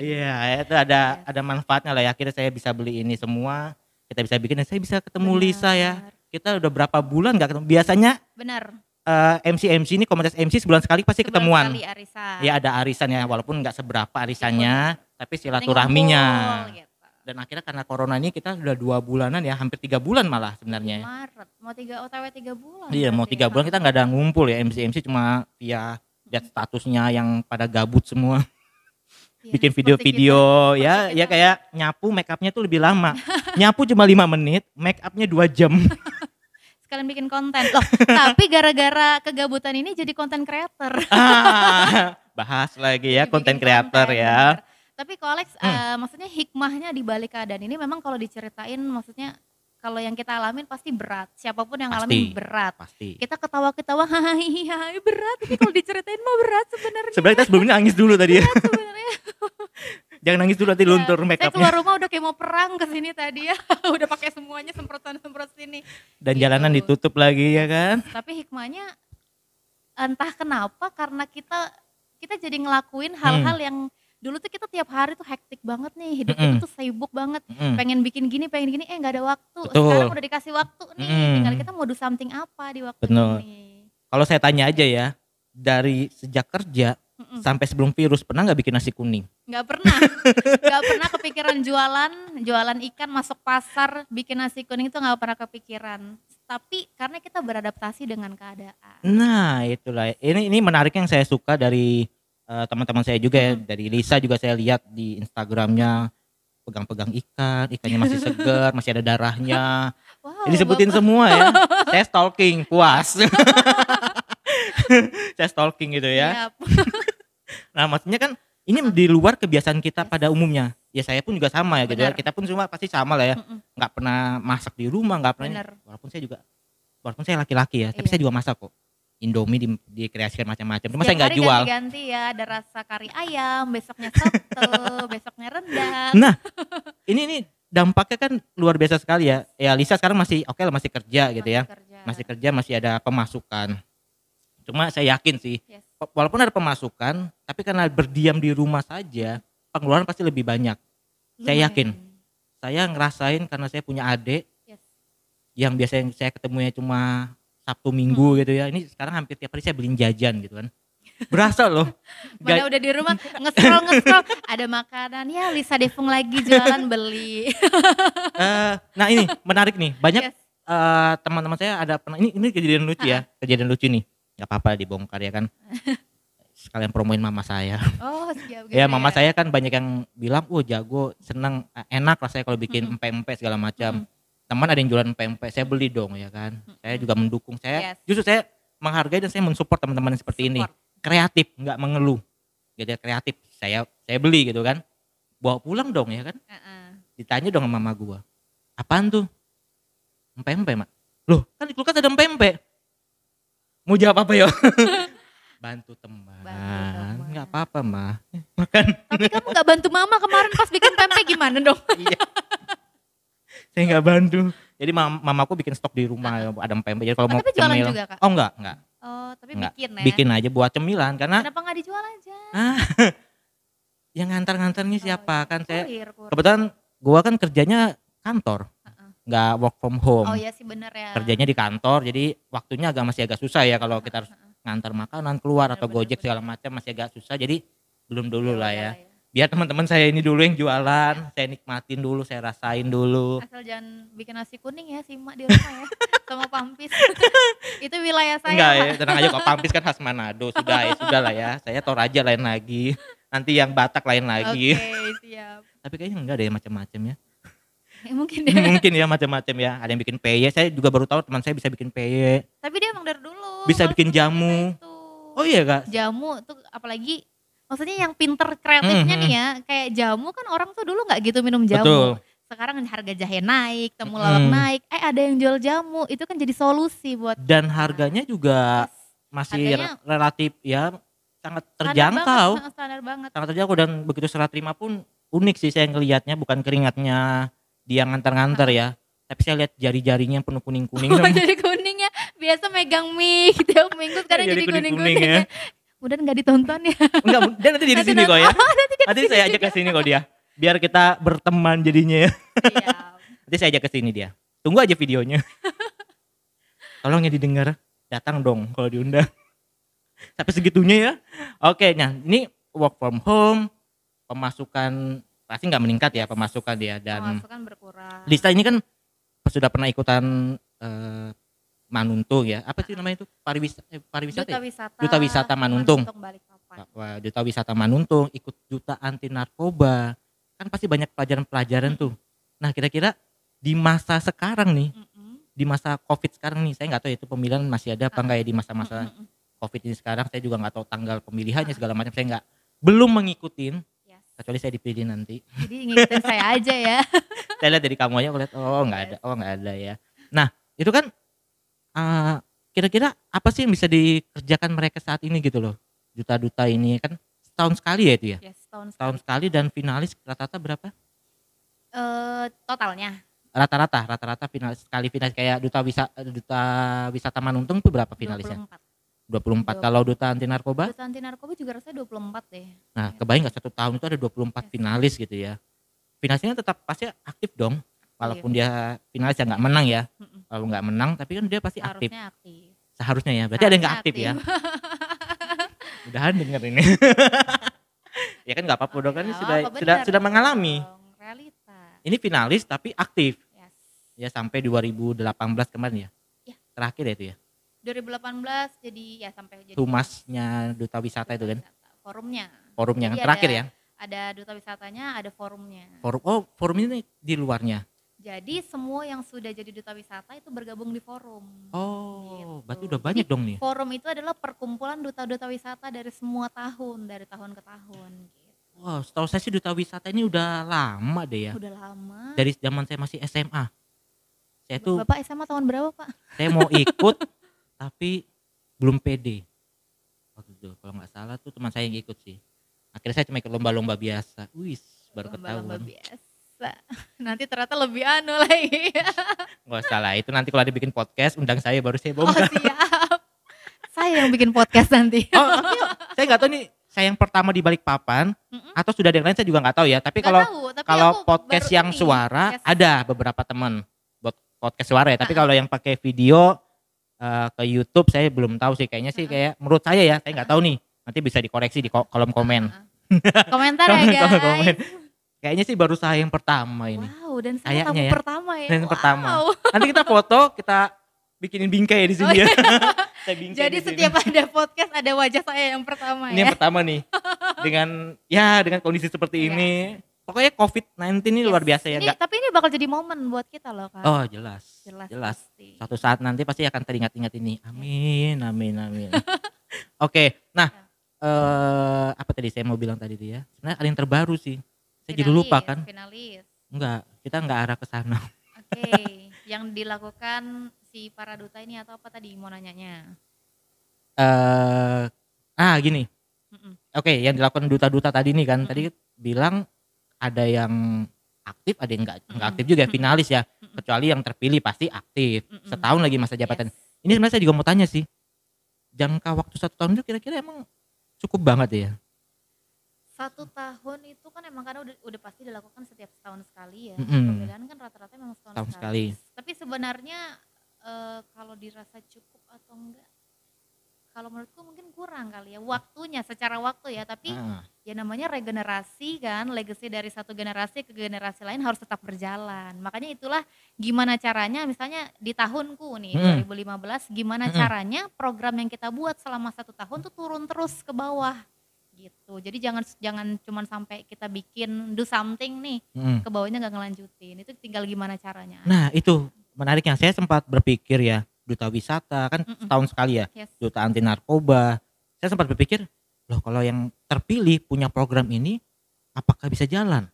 [SPEAKER 1] iya itu ada ada manfaatnya lah ya. Akhirnya saya bisa beli ini semua. Kita bisa bikin dan saya bisa ketemu Lisa ya.
[SPEAKER 2] Benar.
[SPEAKER 1] Kita udah berapa bulan nggak ketemu biasanya
[SPEAKER 2] Benar.
[SPEAKER 1] eh, MC MC ini komunitas MC sebulan sekali pasti
[SPEAKER 2] Sebulan
[SPEAKER 1] ketemuan
[SPEAKER 2] sekali arisan.
[SPEAKER 1] ya ada arisan ya walaupun nggak seberapa arisannya tapi
[SPEAKER 2] Penting
[SPEAKER 1] silaturahminya
[SPEAKER 2] ngumpul, gitu.
[SPEAKER 1] dan akhirnya karena corona ini kita sudah dua bulanan ya hampir tiga bulan malah sebenarnya
[SPEAKER 2] Maret mau tiga OTW tiga bulan.
[SPEAKER 1] iya mau tiga
[SPEAKER 2] ya.
[SPEAKER 1] bulan kita nggak ada ngumpul ya MC MC cuma via lihat statusnya yang pada gabut semua
[SPEAKER 2] Iya,
[SPEAKER 1] bikin video-video
[SPEAKER 2] kita.
[SPEAKER 1] ya
[SPEAKER 2] Seperti
[SPEAKER 1] ya
[SPEAKER 2] kita.
[SPEAKER 1] kayak nyapu make upnya tuh lebih lama nyapu cuma lima menit make upnya dua jam
[SPEAKER 2] sekalian bikin konten loh. tapi gara-gara kegabutan ini jadi konten creator.
[SPEAKER 1] ah, bahas lagi ya konten creator ya.
[SPEAKER 2] Tapi kalau Alex, eh, maksudnya hikmahnya di balik keadaan ini memang kalau diceritain, maksudnya kalau yang kita alamin pasti berat. Siapa pun yang
[SPEAKER 1] Pasti.
[SPEAKER 2] ngalamin berat.
[SPEAKER 1] pasti
[SPEAKER 2] Kita ketawa-ketawa, hahaha berat. Tapi kalau diceritain mah berat sebenarnya.
[SPEAKER 1] sebenarnya kita sebelumnya nangis dulu tadi ya
[SPEAKER 2] Berat sebenarnya.
[SPEAKER 1] jangan nangis dulu nanti luntur make
[SPEAKER 2] Saya keluar rumah udah kayak mau perang ke sini tadi ya. udah pakai semuanya semprotan-semprot sini.
[SPEAKER 1] dan
[SPEAKER 2] Gitu.
[SPEAKER 1] jalanan ditutup lagi ya kan
[SPEAKER 2] Tapi hikmahnya entah kenapa karena kita kita jadi ngelakuin hal-hal
[SPEAKER 1] Hmm.
[SPEAKER 2] yang dulu tuh kita tiap hari tuh hektik banget nih hidup
[SPEAKER 1] Mm-mm.
[SPEAKER 2] kita tuh sibuk banget
[SPEAKER 1] Mm.
[SPEAKER 2] pengen bikin gini pengen gini eh nggak ada waktu
[SPEAKER 1] Betul.
[SPEAKER 2] sekarang udah dikasih waktu nih
[SPEAKER 1] Mm.
[SPEAKER 2] tinggal kita mau do something apa di waktu
[SPEAKER 1] Betul.
[SPEAKER 2] ini
[SPEAKER 1] kalau saya tanya aja ya dari sejak kerja
[SPEAKER 2] Mm-mm.
[SPEAKER 1] sampai sebelum virus pernah nggak bikin nasi kuning?
[SPEAKER 2] Nggak pernah. Nggak pernah kepikiran jualan jualan ikan masuk pasar bikin nasi kuning itu nggak pernah kepikiran. Tapi karena kita beradaptasi dengan keadaan.
[SPEAKER 1] Nah itulah. Ini ini menarik yang saya suka dari eh, teman-teman saya juga ya.
[SPEAKER 2] Mm.
[SPEAKER 1] dari Lisa juga saya lihat di Instagramnya pegang-pegang ikan ikannya masih segar masih ada darahnya.
[SPEAKER 2] Wow
[SPEAKER 1] Ini sebutin semua ya. Saya stalking puas saya stalking gitu ya. Nah, maksudnya kan ini di luar kebiasaan kita
[SPEAKER 2] Yes.
[SPEAKER 1] pada umumnya. Ya saya pun juga sama ya gitu ya. Kita pun semua pasti sama lah ya.
[SPEAKER 2] Mm-mm.
[SPEAKER 1] Nggak pernah masak di rumah, nggak pernah.
[SPEAKER 2] Benar.
[SPEAKER 1] Walaupun saya juga walaupun saya laki-laki ya, tapi
[SPEAKER 2] Iya.
[SPEAKER 1] saya juga masak kok. Indomie di, dikreasikan macam-macam. Cuma
[SPEAKER 2] Setiap
[SPEAKER 1] saya nggak jual.
[SPEAKER 2] Ganti-ganti ya, ada rasa kari ayam, besoknya soto, besoknya rendang.
[SPEAKER 1] Nah, ini ini dampaknya kan luar biasa sekali ya. Ya Lisa sekarang masih oke lah masih kerja gitu ya.
[SPEAKER 2] kerja.
[SPEAKER 1] Masih kerja, masih ada pemasukan. Cuma saya yakin sih,
[SPEAKER 2] Yes.
[SPEAKER 1] wa- walaupun ada pemasukan, tapi karena berdiam di rumah saja, pengeluaran pasti lebih banyak. saya yakin.
[SPEAKER 2] Lumayan.
[SPEAKER 1] Saya ngerasain karena saya punya adik
[SPEAKER 2] Yes.
[SPEAKER 1] yang biasanya saya ketemunya cuma Sabtu Minggu
[SPEAKER 2] Hmm.
[SPEAKER 1] gitu ya. Ini sekarang hampir tiap hari saya beliin jajan gitu kan. Berasa loh.
[SPEAKER 2] Mana
[SPEAKER 1] Ga-
[SPEAKER 2] udah di rumah nge-scroll nge-scroll ada makanan ya Lisa Devung lagi jualan beli.
[SPEAKER 1] Eh, nah ini menarik nih. Banyak
[SPEAKER 2] Yes.
[SPEAKER 1] eh, teman-teman saya ada pernah ini ini kejadian lucu ya. Kejadian lucu nih. Gak apa-apa dibongkar ya kan. Sekalian promoin mama saya.
[SPEAKER 2] Oh, siap gitu
[SPEAKER 1] ya mama saya kan banyak yang bilang, "Oh, jago, seneng, enak lah saya kalau bikin
[SPEAKER 2] Mm-mm.
[SPEAKER 1] empek-empek segala macam."
[SPEAKER 2] Mm-mm.
[SPEAKER 1] Teman ada yang jualan empek-empek, saya beli dong ya kan. Saya juga mendukung. Saya
[SPEAKER 2] Yes.
[SPEAKER 1] justru saya menghargai dan saya mensupport teman-teman yang seperti ini.
[SPEAKER 2] Support.
[SPEAKER 1] Kreatif, nggak mengeluh. Gitu ya, kreatif. Saya saya beli gitu kan. Bawa pulang dong ya kan.
[SPEAKER 2] Heeh.
[SPEAKER 1] Ditanya dong sama mama gua. Apaan tuh? Empek-empek, Mak. Loh, kan di kulkas ada empek-empek. Mau jawab apa ya? Bantu teman.
[SPEAKER 2] teman.
[SPEAKER 1] Nggak apa-apa, mah. Makan.
[SPEAKER 2] Tapi kamu nggak bantu mama kemarin pas bikin pempek gimana dong?
[SPEAKER 1] Iya. Saya nggak bantu. Jadi mam mamaku bikin stok di rumah ada empek-empek. Jadi kalau
[SPEAKER 2] Oh,
[SPEAKER 1] mau
[SPEAKER 2] tapi jualan
[SPEAKER 1] cemil.
[SPEAKER 2] juga, Kak?
[SPEAKER 1] Oh enggak, enggak.
[SPEAKER 2] Oh, tapi
[SPEAKER 1] Nggak,
[SPEAKER 2] bikin ya.
[SPEAKER 1] Bikin aja buat cemilan karena
[SPEAKER 2] Kenapa nggak dijual aja?
[SPEAKER 1] ah, yang ngantar-ngantarnya siapa
[SPEAKER 2] Oh, iya.
[SPEAKER 1] kan saya
[SPEAKER 2] Kurir, kurir.
[SPEAKER 1] kebetulan gua kan kerjanya kantor. Nggak work from home.
[SPEAKER 2] Oh iya sih bener ya.
[SPEAKER 1] Kerjanya di kantor jadi waktunya agak masih agak susah ya kalau kita harus ngantar makanan keluar
[SPEAKER 2] Bener,
[SPEAKER 1] atau
[SPEAKER 2] bener,
[SPEAKER 1] gojek
[SPEAKER 2] bener.
[SPEAKER 1] segala macam masih agak susah jadi belum dulu lah ya. biar teman-teman saya ini dulu yang jualan, saya nikmatin dulu, saya rasain dulu.
[SPEAKER 2] Asal jangan bikin nasi kuning ya simak di rumah ya sama pampis. itu wilayah saya.
[SPEAKER 1] Enggak ya, tenang aja kok Pampis kan khas Manado. Sudah ya, sudah lah ya. Saya Toraja lain lagi. Nanti yang Batak lain lagi.
[SPEAKER 2] Oke, siap.
[SPEAKER 1] Tapi kayaknya enggak ada ya macam-macam ya.
[SPEAKER 2] Ya, mungkin deh.
[SPEAKER 1] Mungkin ya macam-macam ya. Ada yang bikin peye. Saya juga baru tahu teman saya bisa bikin peye.
[SPEAKER 2] Tapi dia emang dari dulu.
[SPEAKER 1] Bisa bikin jamu.
[SPEAKER 2] kita itu.
[SPEAKER 1] Oh iya kak.
[SPEAKER 2] Jamu tuh apalagi maksudnya yang pinter kreatifnya
[SPEAKER 1] Mhm.
[SPEAKER 2] nih ya, kayak jamu kan orang tuh dulu nggak gitu minum jamu.
[SPEAKER 1] Betul.
[SPEAKER 2] Sekarang harga jahe naik, temulawak
[SPEAKER 1] Mhm.
[SPEAKER 2] naik, eh ada yang jual jamu, itu kan jadi solusi buat
[SPEAKER 1] Dan harganya juga masih
[SPEAKER 2] Harganya-
[SPEAKER 1] relatif ya sangat
[SPEAKER 2] Standar
[SPEAKER 1] terjangkau.
[SPEAKER 2] banget, standar banget.
[SPEAKER 1] Sangat terjangkau dan begitu serah terima pun unik sih saya ngelihatnya bukan keringatnya dia ngantar-ngantar ya. Tapi saya lihat jari-jarinya penuh kuning-kuning.
[SPEAKER 2] Oh, jadi kuningnya biasa megang mic tiap minggu sekarang
[SPEAKER 1] Jadi
[SPEAKER 2] jadi
[SPEAKER 1] kuning-kuning ya.
[SPEAKER 2] ya. Kemudian nggak ditonton ya.
[SPEAKER 1] Enggak, dia nanti di
[SPEAKER 2] Nanti
[SPEAKER 1] sini kok ya.
[SPEAKER 2] Oh, nanti
[SPEAKER 1] Nanti saya ajak ke sini kok dia. Biar kita berteman jadinya ya.
[SPEAKER 2] Siap.
[SPEAKER 1] Nanti saya ajak ke sini dia. Tunggu aja videonya. Tolong ya didengar. Datang dong kalau diundang. Sampai segitunya ya. Oke, nah ini work from home, pemasukan pasti nggak meningkat ya pemasukan dia dan
[SPEAKER 2] Pemasukan berkurang.
[SPEAKER 1] Lisa ini kan sudah pernah ikutan eh, Manuntung ya. Apa sih namanya itu? Pariwisata eh, pariwisata
[SPEAKER 2] Duta
[SPEAKER 1] ya?
[SPEAKER 2] wisata.
[SPEAKER 1] Duta Wisata Manuntung. Wah, Duta Wisata Manuntung, ikut Duta Anti Narkoba. Kan pasti banyak pelajaran-pelajaran tuh. Nah, kira-kira di masa sekarang nih, di masa Covid sekarang nih, saya nggak tahu ya itu pemilihan masih ada apa
[SPEAKER 2] Ah.
[SPEAKER 1] nggak ya di masa-masa
[SPEAKER 2] Mm-mm.
[SPEAKER 1] Covid ini sekarang. Saya juga nggak tahu tanggal pemilihannya segala macam. Saya nggak belum mengikutin. Kecuali saya dipilih nanti.
[SPEAKER 2] Jadi ngikutin saya aja ya.
[SPEAKER 1] saya lihat dari kamu aja aku lihat oh nggak ada oh nggak ada ya. Nah itu kan eh, kira-kira apa sih yang bisa dikerjakan mereka saat ini gitu loh? Duta-duta ini kan setahun sekali ya itu ya?
[SPEAKER 2] Yes, tahun
[SPEAKER 1] setahun sekali. dan finalis rata-rata berapa?
[SPEAKER 2] Eh totalnya.
[SPEAKER 1] Rata-rata rata-rata finalis sekali finalis. Kayak duta wisata duta wisata Manuntung tuh berapa finalisnya?
[SPEAKER 2] 24.
[SPEAKER 1] 24 kalau duta anti narkoba
[SPEAKER 2] Duta anti narkoba juga rasanya 24 deh.
[SPEAKER 1] nah
[SPEAKER 2] Iya.
[SPEAKER 1] kebayang nggak satu tahun itu ada 24
[SPEAKER 2] Yes.
[SPEAKER 1] finalis gitu ya finalisnya tetap pasti aktif dong walaupun dia finalis ya nggak menang ya kalau nggak menang tapi kan dia pasti aktif
[SPEAKER 2] Seharusnya aktif.
[SPEAKER 1] seharusnya ya berarti ada yang nggak aktif,
[SPEAKER 2] Seharusnya
[SPEAKER 1] ya mudahan denger ini ya kan nggak apa-apa dong kan ini
[SPEAKER 2] Ya,
[SPEAKER 1] sudah sudah sudah mengalami
[SPEAKER 2] dong, Realita.
[SPEAKER 1] ini finalis tapi aktif
[SPEAKER 2] Yes.
[SPEAKER 1] ya sampai 2018 kemarin ya
[SPEAKER 2] Ya.
[SPEAKER 1] terakhir ya itu ya
[SPEAKER 2] 2018 jadi ya sampai jadi
[SPEAKER 1] humasnya duta wisata itu kan
[SPEAKER 2] wisata. Forumnya.
[SPEAKER 1] forumnya yang
[SPEAKER 2] Jadi
[SPEAKER 1] terakhir
[SPEAKER 2] ada-
[SPEAKER 1] ya
[SPEAKER 2] Ada duta wisatanya, ada forumnya.
[SPEAKER 1] forum oh forum ini di luarnya
[SPEAKER 2] Jadi semua yang sudah jadi duta wisata itu bergabung di forum.
[SPEAKER 1] oh
[SPEAKER 2] Gitu.
[SPEAKER 1] berarti udah banyak
[SPEAKER 2] Jadi,
[SPEAKER 1] dong nih
[SPEAKER 2] Forum itu adalah perkumpulan duta-duta wisata dari semua tahun, dari tahun ke tahun. Gitu.
[SPEAKER 1] wow setahu saya sih duta wisata ini udah lama deh ya
[SPEAKER 2] Udah lama.
[SPEAKER 1] dari zaman saya masih SMA saya tuh
[SPEAKER 2] Bapak SMA tahun berapa Pak?
[SPEAKER 1] saya mau ikut tapi belum pede waktu itu kalau nggak salah tuh teman saya yang ikut sih akhirnya saya cuma ikut lomba-lomba biasa wis baru
[SPEAKER 2] Lomba-lomba
[SPEAKER 1] ketahuan
[SPEAKER 2] biasa. Nanti ternyata lebih anu lagi.
[SPEAKER 1] nggak salah itu nanti kalau ada bikin podcast undang saya baru saya
[SPEAKER 2] oh
[SPEAKER 1] bongkar
[SPEAKER 2] siap. Saya yang bikin podcast nanti.
[SPEAKER 1] oh, oke, yuk. saya nggak tahu nih saya yang pertama di balik papan
[SPEAKER 2] Mm-mm.
[SPEAKER 1] atau sudah ada yang lain saya juga nggak tahu ya tapi kalau kalau podcast yang
[SPEAKER 2] ini.
[SPEAKER 1] suara
[SPEAKER 2] Yes.
[SPEAKER 1] ada beberapa teman buat podcast suara ya tapi kalau yang pakai video eh, ke YouTube saya belum tahu sih kayaknya sih kayak menurut saya ya saya nggak tahu nih nanti bisa dikoreksi di ko- kolom komen.
[SPEAKER 2] Komentar ya guys.
[SPEAKER 1] komen, komen. Kayaknya sih baru saya yang pertama ini.
[SPEAKER 2] Wow, dan saya
[SPEAKER 1] Kayaknya
[SPEAKER 2] tamu
[SPEAKER 1] ya.
[SPEAKER 2] pertama ya.
[SPEAKER 1] Dan yang
[SPEAKER 2] wow.
[SPEAKER 1] pertama. Nanti kita foto, kita bikinin bingkai ya di sini
[SPEAKER 2] Oh,
[SPEAKER 1] ya. saya bingkai
[SPEAKER 2] Jadi setiap ada podcast ada wajah saya yang pertama
[SPEAKER 1] ini
[SPEAKER 2] ya.
[SPEAKER 1] yang pertama nih. Dengan ya dengan kondisi seperti
[SPEAKER 2] Iya.
[SPEAKER 1] ini. Pokoknya COVID-19 ini luar
[SPEAKER 2] Yes.
[SPEAKER 1] biasa ya
[SPEAKER 2] Ini, tapi ini bakal jadi momen buat kita loh kan.
[SPEAKER 1] Oh, jelas.
[SPEAKER 2] jelas.
[SPEAKER 1] Jelas.
[SPEAKER 2] pasti.
[SPEAKER 1] Suatu saat nanti pasti akan teringat-ingat ini. Amin, amin, amin. Oke, nah eh apa tadi saya mau bilang tadi tuh ya? Sebenarnya ada yang terbaru sih. Saya jadi lupa
[SPEAKER 2] Finalis,
[SPEAKER 1] kan?
[SPEAKER 2] Finalis.
[SPEAKER 1] Enggak, kita enggak arah ke sana.
[SPEAKER 2] Oke, yang dilakukan si para duta ini atau apa tadi mau nanyanya?
[SPEAKER 1] eh ah gini. Oke, yang dilakukan duta-duta tadi nih kan,
[SPEAKER 2] Mm-mm.
[SPEAKER 1] tadi bilang ada yang aktif, ada yang enggak, enggak
[SPEAKER 2] Mm-mm.
[SPEAKER 1] aktif juga finalis ya. Kecuali yang terpilih pasti aktif. Setahun lagi masa jabatan.
[SPEAKER 2] Yes.
[SPEAKER 1] Ini sebenarnya saya juga mau tanya sih. Jangka waktu satu tahun itu kira-kira emang cukup banget ya?
[SPEAKER 2] Satu tahun itu kan emang karena udah, udah pasti dilakukan setiap setahun sekali ya.
[SPEAKER 1] Mm-mm.
[SPEAKER 2] Pemilihan kan rata-rata memang setahun
[SPEAKER 1] Setahun
[SPEAKER 2] sekali.
[SPEAKER 1] sekali.
[SPEAKER 2] Tapi sebenarnya eh, kalau dirasa cukup atau enggak, kalau menurutku mungkin kurang kali ya waktunya secara waktu ya tapi
[SPEAKER 1] Heeh.
[SPEAKER 2] ya namanya regenerasi kan legacy dari satu generasi ke generasi lain harus tetap berjalan makanya itulah gimana caranya misalnya di tahunku nih
[SPEAKER 1] Hmm.
[SPEAKER 2] 2015 gimana
[SPEAKER 1] Mm-mm.
[SPEAKER 2] caranya program yang kita buat selama satu tahun tuh turun terus ke bawah gitu jadi jangan jangan cuman sampai kita bikin do something nih
[SPEAKER 1] Mm.
[SPEAKER 2] ke bawahnya nggak ngelanjutin itu tinggal gimana caranya
[SPEAKER 1] Nah itu menariknya saya sempat berpikir ya duta wisata kan
[SPEAKER 2] Mm-mm.
[SPEAKER 1] setahun sekali ya
[SPEAKER 2] yes
[SPEAKER 1] duta anti narkoba. Saya sempat berpikir loh kalau yang terpilih punya program ini apakah bisa jalan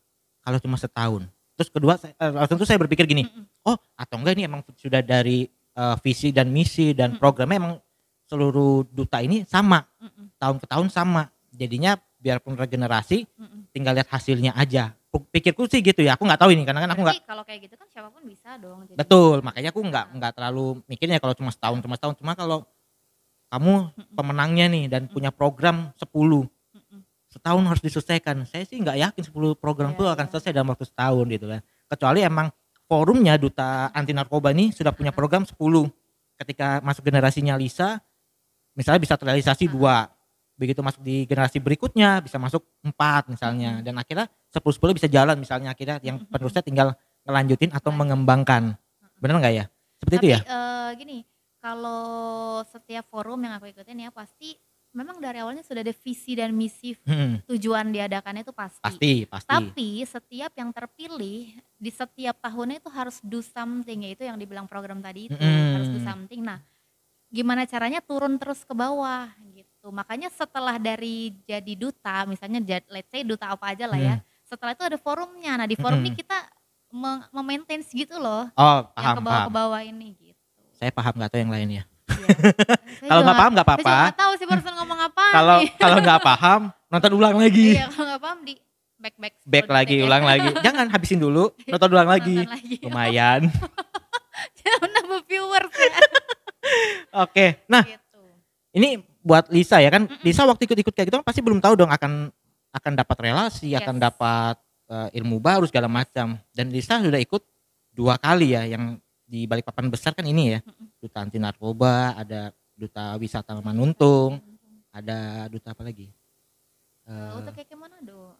[SPEAKER 1] kalau cuma setahun. Terus kedua saya, eh, langsung tuh saya berpikir gini
[SPEAKER 2] Mm-mm.
[SPEAKER 1] oh atau enggak ini emang sudah dari eh, visi dan misi dan
[SPEAKER 2] Mm-mm.
[SPEAKER 1] programnya emang seluruh duta ini sama
[SPEAKER 2] Mm-mm.
[SPEAKER 1] tahun ke tahun sama. Jadinya biarpun regenerasi
[SPEAKER 2] Mm-mm.
[SPEAKER 1] tinggal lihat hasilnya aja. Pikirku sih gitu ya. Aku nggak tahu ini karena kan aku nggak
[SPEAKER 2] kalau kayak gitu kan siapa pun bisa dong jadi
[SPEAKER 1] Betul, makanya aku nggak nggak terlalu mikirnya kalau cuma setahun cuma setahun. Cuma kalau kamu pemenangnya nih dan punya program 10
[SPEAKER 2] Mm-mm.
[SPEAKER 1] setahun harus diselesaikan. Saya sih nggak yakin 10 program itu akan
[SPEAKER 2] iya.
[SPEAKER 1] selesai dalam waktu setahun gitu kan. Kecuali emang forumnya duta anti narkoba ini sudah punya program 10. Ketika masuk generasinya Lisa, misalnya bisa terrealisasi dua. Begitu masuk di generasi berikutnya bisa masuk empat misalnya. Dan akhirnya 10-10 bisa jalan misalnya akhirnya yang
[SPEAKER 2] Mm-mm.
[SPEAKER 1] penerusnya tinggal ngelanjutin atau
[SPEAKER 2] Lanjut.
[SPEAKER 1] mengembangkan. Bener nggak ya? Seperti itu
[SPEAKER 2] Tapi
[SPEAKER 1] ya?
[SPEAKER 2] eh, gini, kalau setiap forum yang aku ikutin ya pasti memang dari awalnya sudah ada visi dan misi
[SPEAKER 1] Hmm,
[SPEAKER 2] tujuan diadakannya itu pasti.
[SPEAKER 1] pasti, pasti.
[SPEAKER 2] Tapi setiap yang terpilih di setiap tahunnya itu harus do something yaitu yang dibilang program tadi itu
[SPEAKER 1] Mm-mm.
[SPEAKER 2] harus do something. Nah, gimana caranya turun terus ke bawah gitu. Makanya setelah dari jadi duta, misalnya let's say duta apa aja lah ya. Setelah itu ada forumnya. Nah, di forum
[SPEAKER 1] Mm-mm.
[SPEAKER 2] ini kita me- memaintain gitu loh
[SPEAKER 1] Oh,
[SPEAKER 2] yang
[SPEAKER 1] paham,
[SPEAKER 2] ke bawah ke bawah ini gitu.
[SPEAKER 1] Saya paham nggak tahu yang lainnya.
[SPEAKER 2] Iya.
[SPEAKER 1] Kalau nggak paham nggak apa-apa.
[SPEAKER 2] tahu sih barusan ngomong apa
[SPEAKER 1] Kalau kalau nggak paham nonton ulang lagi.
[SPEAKER 2] Iya, kalau nggak paham di back back
[SPEAKER 1] Back lagi, ulang lagi. Jangan habisin dulu, nonton ulang lagi.
[SPEAKER 2] Nonton lagi.
[SPEAKER 1] Lumayan.
[SPEAKER 2] Jangan nambah viewers ya.
[SPEAKER 1] Oke. Nah,
[SPEAKER 2] gitu.
[SPEAKER 1] ini buat Lisa ya kan.
[SPEAKER 2] Mm-mm.
[SPEAKER 1] Lisa waktu ikut-ikut kayak gitu kan pasti belum tahu dong akan akan dapat relasi,
[SPEAKER 2] Yes.
[SPEAKER 1] akan dapat eh, ilmu baru segala macam. Dan Lisa sudah ikut dua kali ya yang di Balikpapan besar kan ini ya.
[SPEAKER 2] Mm-mm.
[SPEAKER 1] Duta anti narkoba, ada duta wisata Manuntung, ada duta apa lagi?
[SPEAKER 2] Uh,
[SPEAKER 1] Eh,
[SPEAKER 2] Untuk Keke Manado.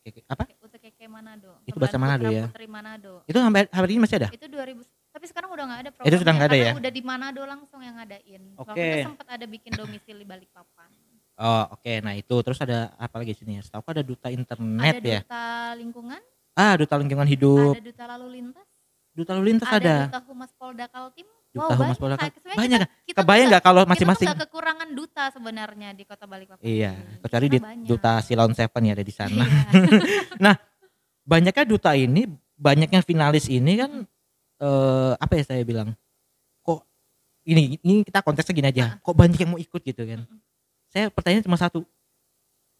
[SPEAKER 1] kayak- apa?
[SPEAKER 2] Untuk Keke Manado.
[SPEAKER 1] Itu bahasa Manado ya?
[SPEAKER 2] Putri Manado.
[SPEAKER 1] Itu sampai hari ini masih ada?
[SPEAKER 2] Itu 2000 tapi sekarang udah nggak ada
[SPEAKER 1] Itu sudah nggak ada ya?
[SPEAKER 2] Udah di Manado langsung yang ngadain. Waktu
[SPEAKER 1] Oke.
[SPEAKER 2] itu sempat ada bikin domisili Balikpapan.
[SPEAKER 1] Oh oke, nah itu terus ada apa lagi sini? Setahu aku ada duta internet
[SPEAKER 2] ada
[SPEAKER 1] ya.
[SPEAKER 2] duta lingkungan,
[SPEAKER 1] Ah duta lingkungan hidup,
[SPEAKER 2] ada duta lalu lintas,
[SPEAKER 1] duta lalu lintas
[SPEAKER 2] ada,
[SPEAKER 1] ada.
[SPEAKER 2] duta humas Polda Kaltim.
[SPEAKER 1] Duta Humas Polda Kaltim. Banyak
[SPEAKER 2] kita- kita
[SPEAKER 1] Kebayang
[SPEAKER 2] nggak-
[SPEAKER 1] kalau
[SPEAKER 2] kita
[SPEAKER 1] masing-masing?
[SPEAKER 2] nggak kekurangan duta sebenarnya di kota Balikpapan.
[SPEAKER 1] Iya, kecuali di
[SPEAKER 2] banyak.
[SPEAKER 1] duta Silon Seven ya ada di sana.
[SPEAKER 2] Iya.
[SPEAKER 1] Banyaknya duta ini, banyak yang finalis ini kan eh, apa ya saya bilang? Kok ini ini kita konteksnya gini aja. Kok banyak yang mau ikut gitu kan? Saya pertanyaan cuma satu.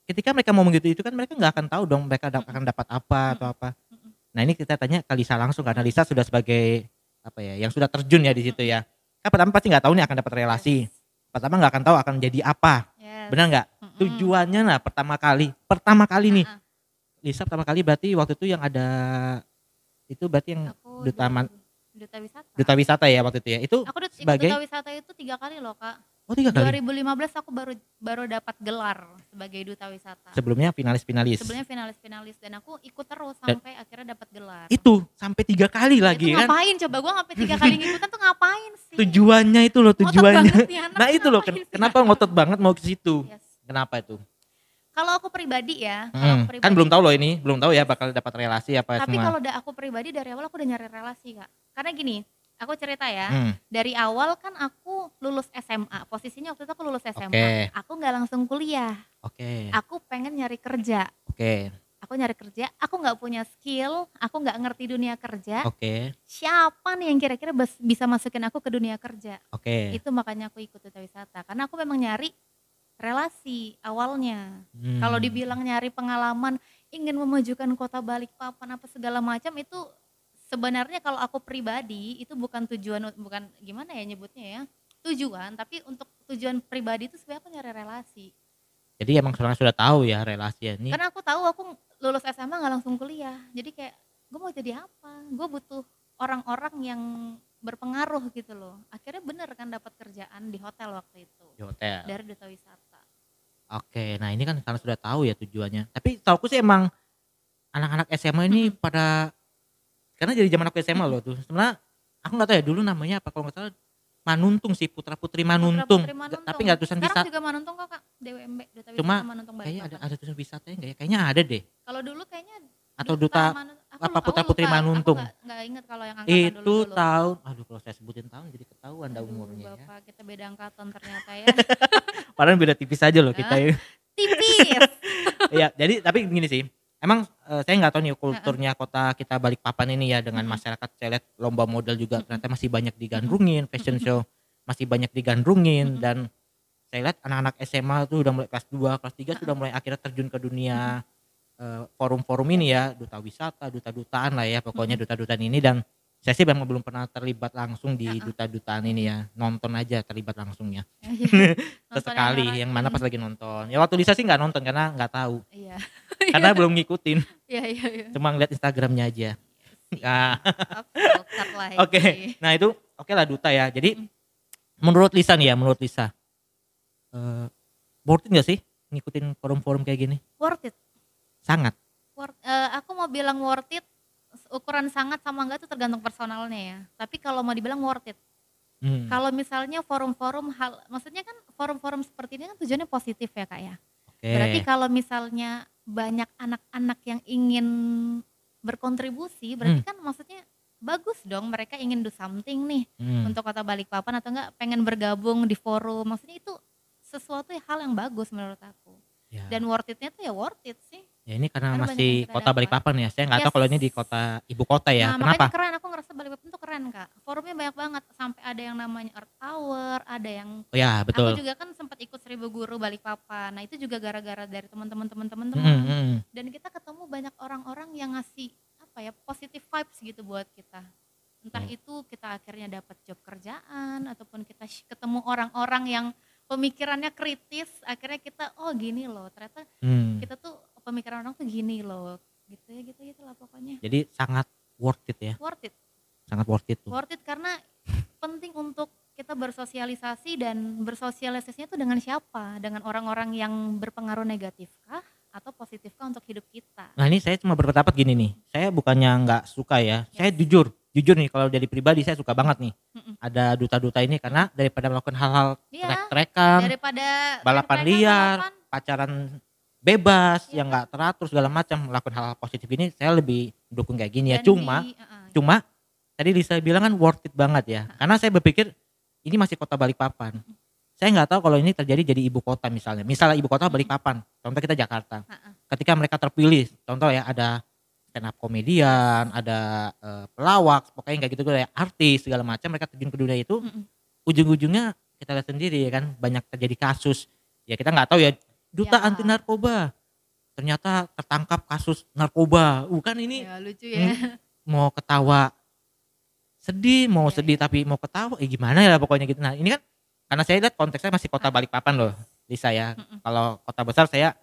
[SPEAKER 1] Ketika mereka mau begitu itu kan mereka nggak akan tahu dong mereka da- akan dapat apa atau apa. Nah ini kita tanya ke Lisa langsung karena Lisa sudah sebagai apa ya, yang sudah terjun ya di situ ya. Kan pertama pasti nggak tahu nih akan dapat relasi. Pertama nggak akan tahu akan jadi apa.
[SPEAKER 2] Yes.
[SPEAKER 1] Benar nggak? Tujuannya nah pertama kali, pertama kali nih. Lisa pertama kali berarti waktu itu yang ada itu berarti yang
[SPEAKER 2] Aku
[SPEAKER 1] duta man-
[SPEAKER 2] duta wisata.
[SPEAKER 1] duta wisata ya waktu itu ya. Itu
[SPEAKER 2] Aku ikut
[SPEAKER 1] sebagai-
[SPEAKER 2] duta wisata itu tiga kali loh kak.
[SPEAKER 1] oh tiga kali.
[SPEAKER 2] 2015 aku baru baru dapat gelar sebagai duta wisata.
[SPEAKER 1] Sebelumnya finalis-finalis.
[SPEAKER 2] Sebelumnya finalis-finalis dan aku ikut terus
[SPEAKER 1] Dan-
[SPEAKER 2] sampai akhirnya dapat gelar.
[SPEAKER 1] Itu sampai tiga kali lagi
[SPEAKER 2] itu
[SPEAKER 1] kan.
[SPEAKER 2] ngapain coba gua ngapain tiga kali ngikutan tuh ngapain sih?
[SPEAKER 1] Tujuannya itu loh
[SPEAKER 2] Ngotot
[SPEAKER 1] tujuannya.
[SPEAKER 2] banget nih anak,
[SPEAKER 1] Nah itu loh ken- kenapa ngotot banget mau ke situ?
[SPEAKER 2] Yes.
[SPEAKER 1] Kenapa itu?
[SPEAKER 2] Kalau aku pribadi ya,
[SPEAKER 1] Hmm,
[SPEAKER 2] pribadi,
[SPEAKER 1] kan belum tahu loh ini, belum tahu ya bakal dapat relasi apa
[SPEAKER 2] Tapi
[SPEAKER 1] semua.
[SPEAKER 2] kalau aku pribadi dari awal aku udah nyari relasi kak. Karena gini, aku cerita ya.
[SPEAKER 1] Hmm,
[SPEAKER 2] Dari awal kan aku lulus SMA. Posisinya waktu itu aku lulus SMA.
[SPEAKER 1] Oke.
[SPEAKER 2] Aku nggak langsung kuliah.
[SPEAKER 1] Oke,
[SPEAKER 2] Aku pengen nyari kerja.
[SPEAKER 1] oke,
[SPEAKER 2] Aku nyari kerja. Aku nggak punya skill. Aku nggak ngerti dunia kerja.
[SPEAKER 1] oke,
[SPEAKER 2] Siapa nih yang kira-kira bisa masukin aku ke dunia kerja?
[SPEAKER 1] oke.
[SPEAKER 2] Itu makanya aku ikut duta wisata. Karena aku memang nyari relasi awalnya.
[SPEAKER 1] Hmm,
[SPEAKER 2] Kalau dibilang nyari pengalaman, ingin memajukan kota Balikpapan apa segala macam itu sebenarnya kalau aku pribadi itu bukan tujuan bukan gimana ya nyebutnya ya tujuan tapi untuk tujuan pribadi itu sebenarnya aku nyari relasi
[SPEAKER 1] Jadi emang sebenarnya sudah tahu ya relasi ini.
[SPEAKER 2] karena aku tahu aku lulus SMA nggak langsung kuliah jadi kayak gue mau jadi apa gue butuh orang-orang yang berpengaruh gitu loh akhirnya bener kan dapat kerjaan di hotel waktu itu
[SPEAKER 1] di hotel.
[SPEAKER 2] dari duta wisata
[SPEAKER 1] Oke, nah ini kan karena sudah tahu ya tujuannya. Tapi tauku sih emang anak-anak SMA ini
[SPEAKER 2] Mm-mm.
[SPEAKER 1] pada karena jadi zaman aku SMA loh tuh. Sebenarnya aku nggak tahu ya dulu namanya apa kalau nggak salah Manuntung sih Putra Putri Manuntung.
[SPEAKER 2] Putra-putri
[SPEAKER 1] Nggak- Tapi nggak tulisan
[SPEAKER 2] sekarang
[SPEAKER 1] wisata.
[SPEAKER 2] juga Manuntung kok kak DWMB duta
[SPEAKER 1] Cuma
[SPEAKER 2] Manuntung
[SPEAKER 1] Kayaknya ada ada tulisan wisatanya nggak ya? Kayaknya ada deh.
[SPEAKER 2] kalau dulu kayaknya
[SPEAKER 1] Atau duta
[SPEAKER 2] aku
[SPEAKER 1] apa,
[SPEAKER 2] aku
[SPEAKER 1] Putra-Putri
[SPEAKER 2] lupa.
[SPEAKER 1] Manuntung.
[SPEAKER 2] nggak inget kalau yang angkatan
[SPEAKER 1] itu
[SPEAKER 2] dulu, dulu.
[SPEAKER 1] tahun aduh kalau saya sebutin tahun jadi ketahuan dah umurnya ya.
[SPEAKER 2] bapak kita beda angkatan ternyata ya
[SPEAKER 1] Padahal beda tipis aja loh kita ya.
[SPEAKER 2] tipis
[SPEAKER 1] Iya, jadi tapi begini sih. Emang eh, saya nggak tahu nih kulturnya kota kita Balikpapan ini ya dengan masyarakat. Saya lihat lomba model juga ternyata masih banyak digandrungin, fashion show masih banyak digandrungin dan saya lihat anak-anak SMA tuh udah mulai kelas 2, kelas 3 sudah mulai akhirnya terjun ke dunia eh, forum-forum ini ya, duta wisata, duta-dutaan lah ya, pokoknya duta-dutaan ini dan saya sih memang belum pernah terlibat langsung di
[SPEAKER 2] Uh-uh.
[SPEAKER 1] duta-dutaan ini ya, nonton aja terlibat langsungnya.
[SPEAKER 2] Nonton
[SPEAKER 1] Sesekali yang mana pas
[SPEAKER 2] ngerasain.
[SPEAKER 1] lagi nonton. Ya waktu Lisa sih nggak nonton karena nggak tahu,
[SPEAKER 2] iya
[SPEAKER 1] karena belum ngikutin.
[SPEAKER 2] iya iya iya
[SPEAKER 1] cuma ngeliat Instagramnya aja. Ah,
[SPEAKER 2] Oke, filter lagi.
[SPEAKER 1] Oke, nah itu oke lah duta ya. Jadi menurut Lisa nih ya, menurut Lisa, eh worth it nggak sih ngikutin forum-forum kayak gini?
[SPEAKER 2] worth it
[SPEAKER 1] Sangat.
[SPEAKER 2] worth, eh, aku mau bilang worth it ukuran sangat sama enggak tuh tergantung personalnya ya. Tapi kalau mau dibilang worth it.
[SPEAKER 1] Hmm,
[SPEAKER 2] kalau misalnya forum-forum hal maksudnya kan forum-forum seperti ini kan tujuannya positif ya kak ya?
[SPEAKER 1] Oke.
[SPEAKER 2] berarti kalau misalnya banyak anak-anak yang ingin berkontribusi berarti kan maksudnya bagus dong mereka ingin do something nih
[SPEAKER 1] Hmm,
[SPEAKER 2] untuk kota Balikpapan atau enggak pengen bergabung di forum. Maksudnya itu sesuatu hal yang bagus menurut aku.
[SPEAKER 1] Ya.
[SPEAKER 2] dan worth itnya tuh ya worth it sih
[SPEAKER 1] Ya, ini karena
[SPEAKER 2] karena
[SPEAKER 1] masih kota. Balikpapan ya. Saya nggak tahu
[SPEAKER 2] Yes.
[SPEAKER 1] kalau ini di kota ibu kota ya.
[SPEAKER 2] nah
[SPEAKER 1] Kenapa?
[SPEAKER 2] makanya keren aku ngerasa Balikpapan tuh keren kak forumnya banyak banget sampai ada yang namanya Earth Hour ada yang
[SPEAKER 1] Oh ya betul.
[SPEAKER 2] aku juga kan sempat ikut seribu guru Balikpapan nah itu juga gara-gara dari teman-teman teman-teman
[SPEAKER 1] Hmm, hmm,
[SPEAKER 2] dan kita ketemu banyak orang-orang yang ngasih apa ya positive vibes gitu buat kita entah
[SPEAKER 1] Hmm.
[SPEAKER 2] itu kita akhirnya dapat job kerjaan ataupun kita ketemu orang-orang yang pemikirannya kritis akhirnya kita oh gini loh ternyata
[SPEAKER 1] Hmm.
[SPEAKER 2] kita tuh pemikiran orang tuh gini loh gitu ya gitu gitu lah pokoknya.
[SPEAKER 1] Jadi sangat worth it ya,
[SPEAKER 2] worth it.
[SPEAKER 1] Sangat worth it tuh.
[SPEAKER 2] worth it karena penting untuk kita bersosialisasi dan bersosialisasinya tuh dengan siapa? Dengan orang-orang yang berpengaruh negatif kah? Atau positif kah untuk hidup kita?
[SPEAKER 1] Nah ini saya cuma berpendapat gini nih, saya bukannya nggak suka ya, saya jujur, jujur nih kalau dari pribadi saya suka banget nih.
[SPEAKER 2] Mm-mm.
[SPEAKER 1] ada duta-duta ini karena daripada melakukan hal-hal
[SPEAKER 2] Iya,
[SPEAKER 1] trek-trekan,
[SPEAKER 2] daripada
[SPEAKER 1] balapan liar, pacaran bebas
[SPEAKER 2] Iya.
[SPEAKER 1] yang nggak teratur segala macam melakukan hal, hal positif ini saya lebih dukung kayak gini ya.
[SPEAKER 2] dan
[SPEAKER 1] Cuma,
[SPEAKER 2] di- uh-uh,
[SPEAKER 1] cuma tadi Lisa bilang kan worth it banget ya, karena saya berpikir ini masih kota Balikpapan. Saya nggak tahu kalau ini terjadi jadi ibu kota misalnya, misalnya ibu kota Balikpapan, contoh kita Jakarta.
[SPEAKER 2] uh-uh.
[SPEAKER 1] Ketika mereka terpilih, contoh ya ada stand up komedian, ada eh, pelawak, pokoknya kayak gitu ya artis segala macam mereka terjun ke dunia itu, ujung-ujungnya kita lihat sendiri ya kan banyak terjadi kasus ya kita nggak tahu ya duta
[SPEAKER 2] Ya.
[SPEAKER 1] anti narkoba. Ternyata tertangkap kasus narkoba. Bukan ini
[SPEAKER 2] ya lucu ya.
[SPEAKER 1] Mau ketawa sedih mau
[SPEAKER 2] Ya,
[SPEAKER 1] sedih tapi mau ketawa eh gimana ya pokoknya gitu. Nah ini kan karena saya lihat konteksnya masih kota Balikpapan loh Lisa ya.
[SPEAKER 2] Mm-mm.
[SPEAKER 1] kalau kota besar saya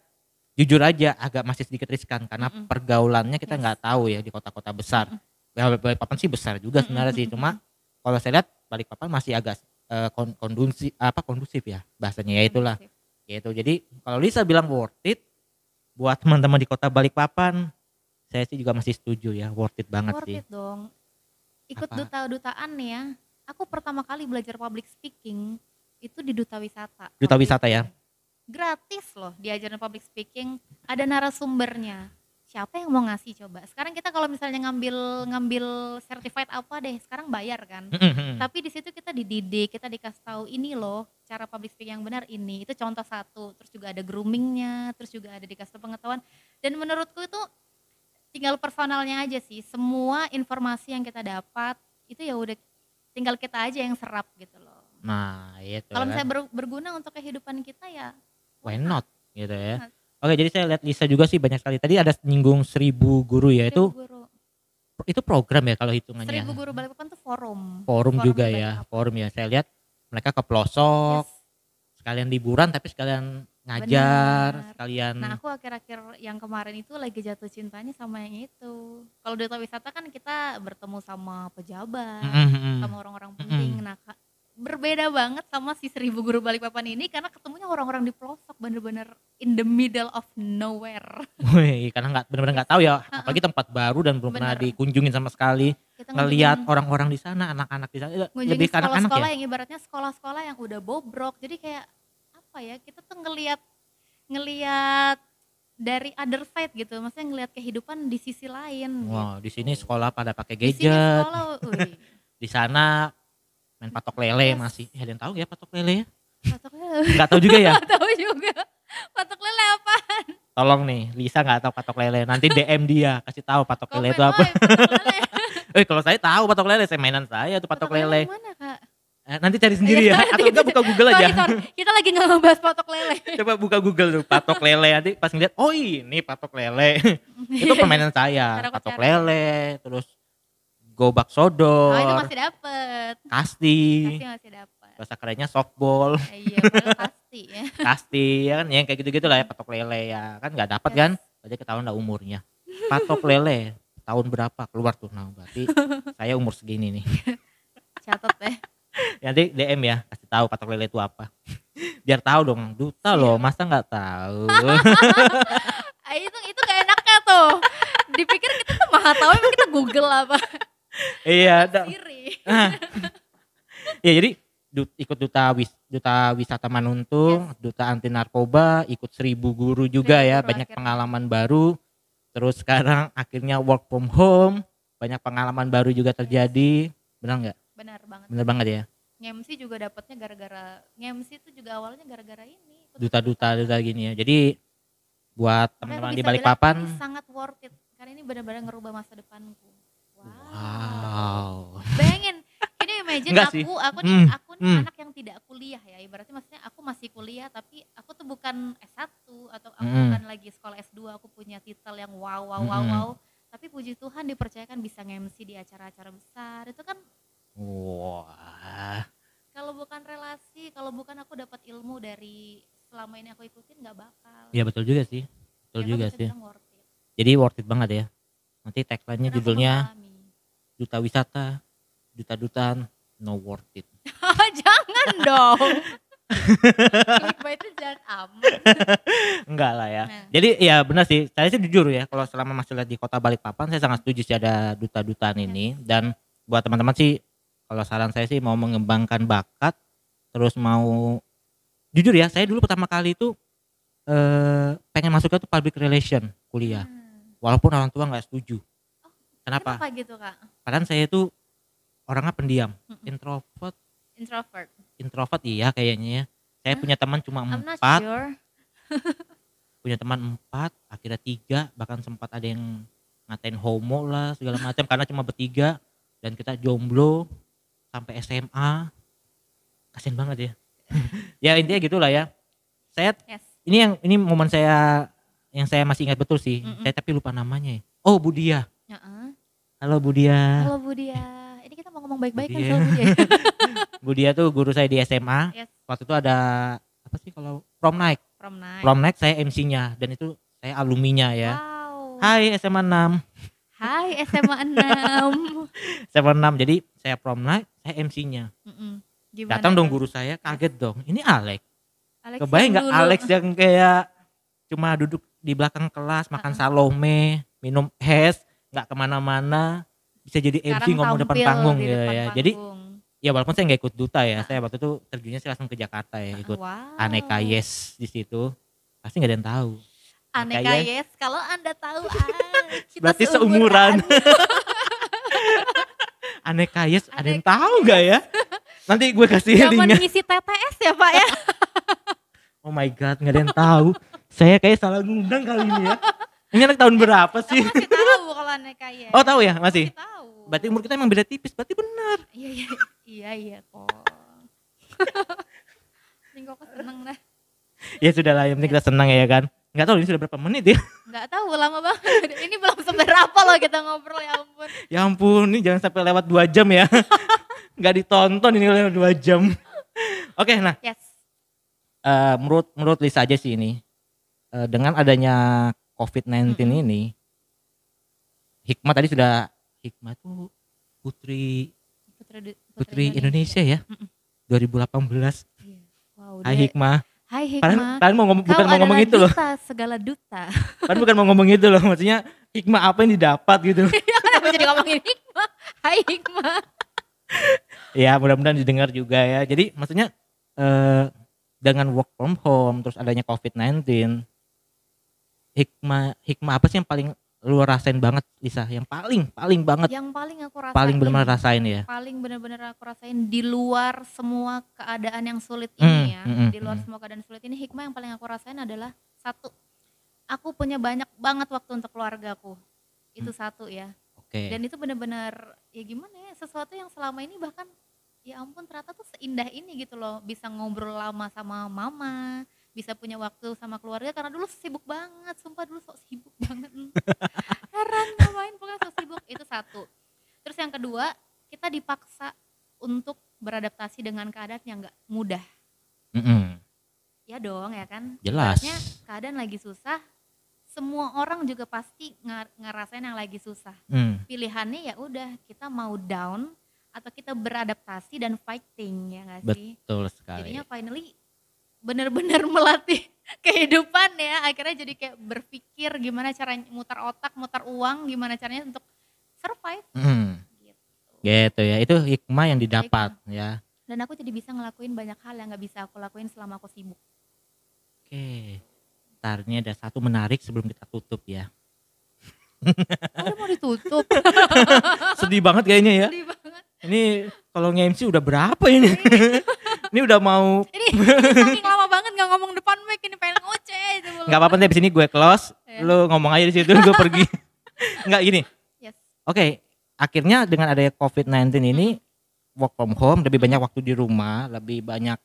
[SPEAKER 1] jujur aja agak masih sedikit riskan karena
[SPEAKER 2] Mm-mm.
[SPEAKER 1] pergaulannya kita
[SPEAKER 2] Yes.
[SPEAKER 1] nggak tahu ya di kota-kota besar. Ya Balikpapan sih besar juga sebenarnya sih cuma kalau saya lihat Balikpapan masih agak kon- kondusif apa kondusif ya bahasanya ya itulah gitu. Jadi kalau Lisa bilang worth it buat teman-teman di kota Balikpapan saya sih juga masih setuju ya worth it banget
[SPEAKER 2] worth
[SPEAKER 1] sih.
[SPEAKER 2] it dong. Ikut
[SPEAKER 1] Apa?
[SPEAKER 2] duta-dutaan nih ya. Aku pertama kali belajar public speaking itu di duta wisata.
[SPEAKER 1] Duta wisata ya?
[SPEAKER 2] Gratis loh diajarin public speaking. Ada narasumbernya siapa yang mau ngasih coba? Sekarang kita kalau misalnya ngambil ngambil certified apa deh sekarang bayar kan? Tapi di situ kita dididik kita dikasih tahu ini loh cara public speaking yang benar ini. Itu contoh satu. Terus juga ada groomingnya terus juga ada dikasih tahu pengetahuan. Dan menurutku itu tinggal personalnya aja sih. Semua informasi yang kita dapat itu ya udah tinggal kita aja yang serap gitu loh.
[SPEAKER 1] Nah itu
[SPEAKER 2] kalau
[SPEAKER 1] kan.
[SPEAKER 2] misalnya ber- berguna untuk kehidupan kita ya
[SPEAKER 1] why not? gitu ya? Oke jadi saya lihat Lisa juga sih banyak sekali tadi ada nyinggung seribu guru ya itu
[SPEAKER 2] guru
[SPEAKER 1] itu program ya kalau hitungannya
[SPEAKER 2] seribu guru Balikpapan tuh forum
[SPEAKER 1] forum
[SPEAKER 2] Forum
[SPEAKER 1] juga ya forum ya saya lihat mereka ke pelosok
[SPEAKER 2] Yes.
[SPEAKER 1] sekalian liburan tapi sekalian ngajar
[SPEAKER 2] Benar.
[SPEAKER 1] sekalian
[SPEAKER 2] Nah aku akhir-akhir yang kemarin itu lagi jatuh cintanya sama yang itu. Kalau duta wisata kan kita bertemu sama pejabat,
[SPEAKER 1] Mm, mm, mm.
[SPEAKER 2] sama orang-orang penting. Nah Kak, berbeda banget sama si seribu guru Balikpapan ini karena ketemunya orang-orang di pelosok bener-bener in the middle of nowhere.
[SPEAKER 1] Wih, karena nggak benar-benar nggak tahu ya, apalagi tempat baru dan belum pernah
[SPEAKER 2] Bener.
[SPEAKER 1] dikunjungin sama sekali.
[SPEAKER 2] Kita
[SPEAKER 1] Ngelihat orang-orang di sana, anak-anak di sana, eh, lebih ke anak-anak
[SPEAKER 2] sekolah-sekolah
[SPEAKER 1] ya.
[SPEAKER 2] yang ibaratnya sekolah-sekolah yang udah bobrok. Jadi kayak apa ya? Kita tuh ngelihat ngelihat dari other side gitu. Maksudnya ngelihat kehidupan di sisi lain.
[SPEAKER 1] Wow, di sini
[SPEAKER 2] gitu.
[SPEAKER 1] sekolah pada pakai
[SPEAKER 2] Di sini
[SPEAKER 1] gadget.
[SPEAKER 2] sekolah,
[SPEAKER 1] Di sana main patok lele
[SPEAKER 2] Yes.
[SPEAKER 1] masih. Eh, ada yang tahu ya patok lele ya?
[SPEAKER 2] patok lele.
[SPEAKER 1] Nggak tahu juga ya.
[SPEAKER 2] Nggak tahu juga. Patok lele apa?
[SPEAKER 1] Tolong nih, Lisa nggak tahu patok lele. Nanti DM dia, kasih tahu patok lele
[SPEAKER 2] Komen,
[SPEAKER 1] itu apa.
[SPEAKER 2] "Oi, patok lele.
[SPEAKER 1] Eh, kalau saya tahu patok lele, saya mainan saya tuh patok lele.
[SPEAKER 2] yang mana kak?
[SPEAKER 1] Eh, nanti cari sendiri ya.
[SPEAKER 2] Iya,
[SPEAKER 1] Atau enggak buka Google aja.
[SPEAKER 2] sorry. Kita lagi nggak ngebahas patok lele.
[SPEAKER 1] Coba buka Google tuh patok lele nanti pas ngeliat, oh ini patok lele. itu permainan saya. Patok lele, terus gobak
[SPEAKER 2] Oh
[SPEAKER 1] sodor,
[SPEAKER 2] itu masih dapet.
[SPEAKER 1] kasti,
[SPEAKER 2] Pasti masih dapet.
[SPEAKER 1] bahasa kerennya softball,
[SPEAKER 2] Iya, padahal pasti ya.
[SPEAKER 1] kasti, ya kan yang kayak gitu-gitu lah ya patok lele ya kan nggak dapat
[SPEAKER 2] Yes.
[SPEAKER 1] kan? Berarti ketahuan lah umurnya. Patok lele tahun berapa keluar tuh? Nah berarti saya umur segini nih.
[SPEAKER 2] Catat deh.
[SPEAKER 1] Nanti DM ya kasih tahu patok lele itu apa. Biar tahu dong, duta loh, masa nggak tahu.
[SPEAKER 2] Ah, itu itu gak enaknya tuh. Dipikir kita tuh maha tahu emang kita Google apa.
[SPEAKER 1] Iya, ada. Ya jadi ikut duta wis duta wisata Manuntung, duta anti narkoba, ikut seribu guru juga
[SPEAKER 2] Seribu
[SPEAKER 1] ya,
[SPEAKER 2] guru
[SPEAKER 1] banyak
[SPEAKER 2] akhirnya.
[SPEAKER 1] pengalaman baru. Terus sekarang akhirnya work from home, banyak pengalaman baru juga terjadi. Benar nggak?
[SPEAKER 2] Benar banget.
[SPEAKER 1] Benar banget ya.
[SPEAKER 2] Ngemsi juga dapatnya gara-gara ngemsi itu juga awalnya gara-gara ini.
[SPEAKER 1] Duta-duta duta gini ya. Jadi buat teman-teman di Balikpapan,
[SPEAKER 2] ini sangat worth it karena ini benar-benar ngerubah masa depanku. Wow. Bayangin, ini imagine
[SPEAKER 1] Enggak
[SPEAKER 2] aku,
[SPEAKER 1] sih.
[SPEAKER 2] aku nih,
[SPEAKER 1] Hmm,
[SPEAKER 2] aku nih
[SPEAKER 1] hmm.
[SPEAKER 2] anak yang tidak kuliah ya. Ibaratnya maksudnya aku masih kuliah tapi aku tuh bukan S1 atau aku
[SPEAKER 1] Hmm.
[SPEAKER 2] bukan lagi sekolah S2, aku punya titel yang wow wow wow
[SPEAKER 1] Hmm.
[SPEAKER 2] wow. Tapi puji Tuhan dipercayakan bisa nge-MC di acara-acara besar. Itu kan
[SPEAKER 1] Wah.
[SPEAKER 2] kalau bukan relasi, kalau bukan aku dapat ilmu dari selama ini aku ikutin nggak bakal.
[SPEAKER 1] Ya betul juga sih. Betul
[SPEAKER 2] Ya
[SPEAKER 1] juga sih.
[SPEAKER 2] worth it.
[SPEAKER 1] Jadi worth it banget ya. Nanti tagline-nya judulnya. Duta wisata, duta-dutaan, no worth it.
[SPEAKER 2] Jangan dong. Itu jangan amat.
[SPEAKER 1] Enggak lah ya.
[SPEAKER 2] Nah.
[SPEAKER 1] Jadi ya benar sih, saya sih jujur ya, kalau selama masih lihat di kota Balikpapan, saya sangat setuju sih ada duta-dutaan ini. Dan buat teman-teman sih, kalau saran saya sih mau mengembangkan bakat, terus mau jujur ya, saya dulu pertama kali itu eh, pengen masuk ke public relation kuliah,
[SPEAKER 2] Hmm.
[SPEAKER 1] walaupun orang tua nggak setuju. Kenapa?
[SPEAKER 2] Kenapa gitu kak?
[SPEAKER 1] Padahal saya itu orangnya pendiam,
[SPEAKER 2] Mm-mm.
[SPEAKER 1] introvert,
[SPEAKER 2] Introvert.
[SPEAKER 1] introvert iya kayaknya ya. Saya
[SPEAKER 2] Hah?
[SPEAKER 1] punya teman cuma
[SPEAKER 2] I'm not
[SPEAKER 1] empat,
[SPEAKER 2] sure.
[SPEAKER 1] punya teman empat, akhirnya tiga, bahkan sempat ada yang ngatain homo lah segala macam karena cuma bertiga dan kita jomblo sampai SMA. Kasian banget ya. ya intinya gitulah ya. Saya
[SPEAKER 2] Yes.
[SPEAKER 1] ini yang ini momen saya yang saya masih ingat betul sih.
[SPEAKER 2] Mm-mm.
[SPEAKER 1] Saya tapi lupa namanya. ya. Oh Budia.
[SPEAKER 2] Heeh.
[SPEAKER 1] Halo Budia.
[SPEAKER 2] Halo Budia. Ini kita mau ngomong baik-baik kan
[SPEAKER 1] Budia.
[SPEAKER 2] soal Budia.
[SPEAKER 1] Budia tuh guru saya di SMA.
[SPEAKER 2] yes.
[SPEAKER 1] Waktu itu ada apa sih kalau prom night.
[SPEAKER 2] From night.
[SPEAKER 1] Prom night saya MC-nya dan itu saya alumninya ya.
[SPEAKER 2] Wow.
[SPEAKER 1] Hai SMA 6.
[SPEAKER 2] Hai SMA 6.
[SPEAKER 1] SMA 6. Jadi saya prom night, saya MC-nya.
[SPEAKER 2] Mm-mm. Gimana
[SPEAKER 1] Datang dong guru saya, kaget dong. Ini Alex.
[SPEAKER 2] Alex
[SPEAKER 1] Kebayang
[SPEAKER 2] yang
[SPEAKER 1] nggak. Alex yang kayak cuma duduk di belakang kelas makan salome, minum es, nggak ke mana-mana, bisa jadi MC
[SPEAKER 2] Sekarang
[SPEAKER 1] ngomong depan panggung gitu
[SPEAKER 2] depan
[SPEAKER 1] ya. Jadi ya walaupun saya nggak ikut duta ya, saya waktu itu terjunnya sih langsung ke Jakarta ya, ikut
[SPEAKER 2] wow.
[SPEAKER 1] aneka yes di situ. Pasti nggak ada yang tahu.
[SPEAKER 2] Aneka
[SPEAKER 1] Aneka
[SPEAKER 2] yes. Kalau anda tahu, ah, kita
[SPEAKER 1] Berarti seumuran. Aneka yes, ada yang
[SPEAKER 2] Aneka
[SPEAKER 1] tahu nggak ya? Nanti gue kasih
[SPEAKER 2] Zaman
[SPEAKER 1] linknya.
[SPEAKER 2] ngisi TTS ya Pak ya.
[SPEAKER 1] Oh my god, nggak ada yang tahu. Saya kayak salah ngundang kali ini ya. Ini anak tahun berapa sih?
[SPEAKER 2] Kamu masih tahu kalau aneka yes.
[SPEAKER 1] Oh tahu ya masih.
[SPEAKER 2] Masih tahu.
[SPEAKER 1] Berarti umur kita emang beda tipis. Berarti benar.
[SPEAKER 2] Iya iya iya iya kok. Ini kok seneng dah.
[SPEAKER 1] Ya sudah lah, yang penting kita senang ya kan. Nggak tahu ini sudah berapa menit ya.
[SPEAKER 2] Nggak tahu lama banget. Ini belum seberapa loh kita ngobrol ya ampun.
[SPEAKER 1] Ya ampun, ini jangan sampai lewat dua jam ya. Nggak ditonton ini lewat dua jam. Oke, nah
[SPEAKER 2] Yes.
[SPEAKER 1] eh, menurut menurut Lisa aja sih ini eh, dengan adanya COVID-19
[SPEAKER 2] Mm-mm.
[SPEAKER 1] ini hikmah tadi sudah hikmah tuh putri
[SPEAKER 2] Putri, di-
[SPEAKER 1] putri Indonesia, ya
[SPEAKER 2] Mm-mm.
[SPEAKER 1] 2018
[SPEAKER 2] Iya. Wow,
[SPEAKER 1] Hai
[SPEAKER 2] dia-
[SPEAKER 1] Hikmah
[SPEAKER 2] Hai Hikmah.
[SPEAKER 1] kalian mau ngomong,
[SPEAKER 2] Kau
[SPEAKER 1] bukan mau ngomong itu loh
[SPEAKER 2] duta, segala duta.
[SPEAKER 1] kalian bukan mau ngomong itu loh maksudnya hikmah apa yang didapat gitu
[SPEAKER 2] Kenapa jadi ngomongin Hikmah? Hai Hikmah.
[SPEAKER 1] ya mudah-mudahan didengar juga ya jadi maksudnya eh, dengan work from home terus adanya COVID-19 hikmah hikmah apa sih yang paling lu rasain banget Lisa yang paling paling banget
[SPEAKER 2] Yang paling aku rasain.
[SPEAKER 1] paling benar-benar rasain ya
[SPEAKER 2] paling benar-benar aku rasain di luar semua keadaan yang sulit
[SPEAKER 1] Hmm,
[SPEAKER 2] ini ya.
[SPEAKER 1] hmm, hmm,
[SPEAKER 2] di luar
[SPEAKER 1] hmm.
[SPEAKER 2] semua keadaan sulit ini hikmah yang paling aku rasain adalah satu. Aku punya banyak banget waktu untuk keluargaku. Itu
[SPEAKER 1] Hmm.
[SPEAKER 2] satu ya.
[SPEAKER 1] oke
[SPEAKER 2] Dan itu benar-benar ya gimana ya sesuatu yang selama ini bahkan ya ampun ternyata tuh seindah ini gitu loh bisa ngobrol lama sama mama bisa punya waktu sama keluarga karena dulu sibuk banget sumpah dulu sok sibuk banget. Heran ngapain pokoknya sok sibuk itu satu. Terus yang kedua kita dipaksa untuk beradaptasi dengan keadaan yang nggak mudah.
[SPEAKER 1] Mm-mm.
[SPEAKER 2] ya dong ya kan?
[SPEAKER 1] Jelas.
[SPEAKER 2] Keadaan lagi susah semua orang juga pasti ngerasain yang lagi susah.
[SPEAKER 1] Hmm,
[SPEAKER 2] pilihannya ya udah kita mau down atau kita beradaptasi dan fighting ya nggak sih?
[SPEAKER 1] Betul sekali.
[SPEAKER 2] Jadinya finally benar-benar melatih kehidupan ya. Akhirnya jadi kayak berpikir gimana cara mutar otak mutar uang gimana caranya untuk survive.
[SPEAKER 1] Mm,
[SPEAKER 2] gitu.
[SPEAKER 1] Gitu ya. Itu hikmah yang didapat ya.
[SPEAKER 2] Dan aku jadi bisa ngelakuin banyak hal yang nggak bisa aku lakuin selama aku sibuk.
[SPEAKER 1] Oke. Ntar ini ada satu menarik sebelum kita tutup ya.
[SPEAKER 2] Oh, udah mau ditutup?
[SPEAKER 1] Sedih banget kayaknya ya.
[SPEAKER 2] Sedih banget.
[SPEAKER 1] Ini kalau nge-MC udah berapa ini? Ini. Udah mau
[SPEAKER 2] ini banget nggak ngomong depan mic ini pengen ngoceh itu
[SPEAKER 1] nggak apa-apa deh di sini gue close.
[SPEAKER 2] Iya.
[SPEAKER 1] lu ngomong aja di situ gue pergi. Nggak gini.
[SPEAKER 2] Yes.
[SPEAKER 1] Oke akhirnya dengan adanya covid-19 ini work from home lebih banyak waktu di rumah lebih banyak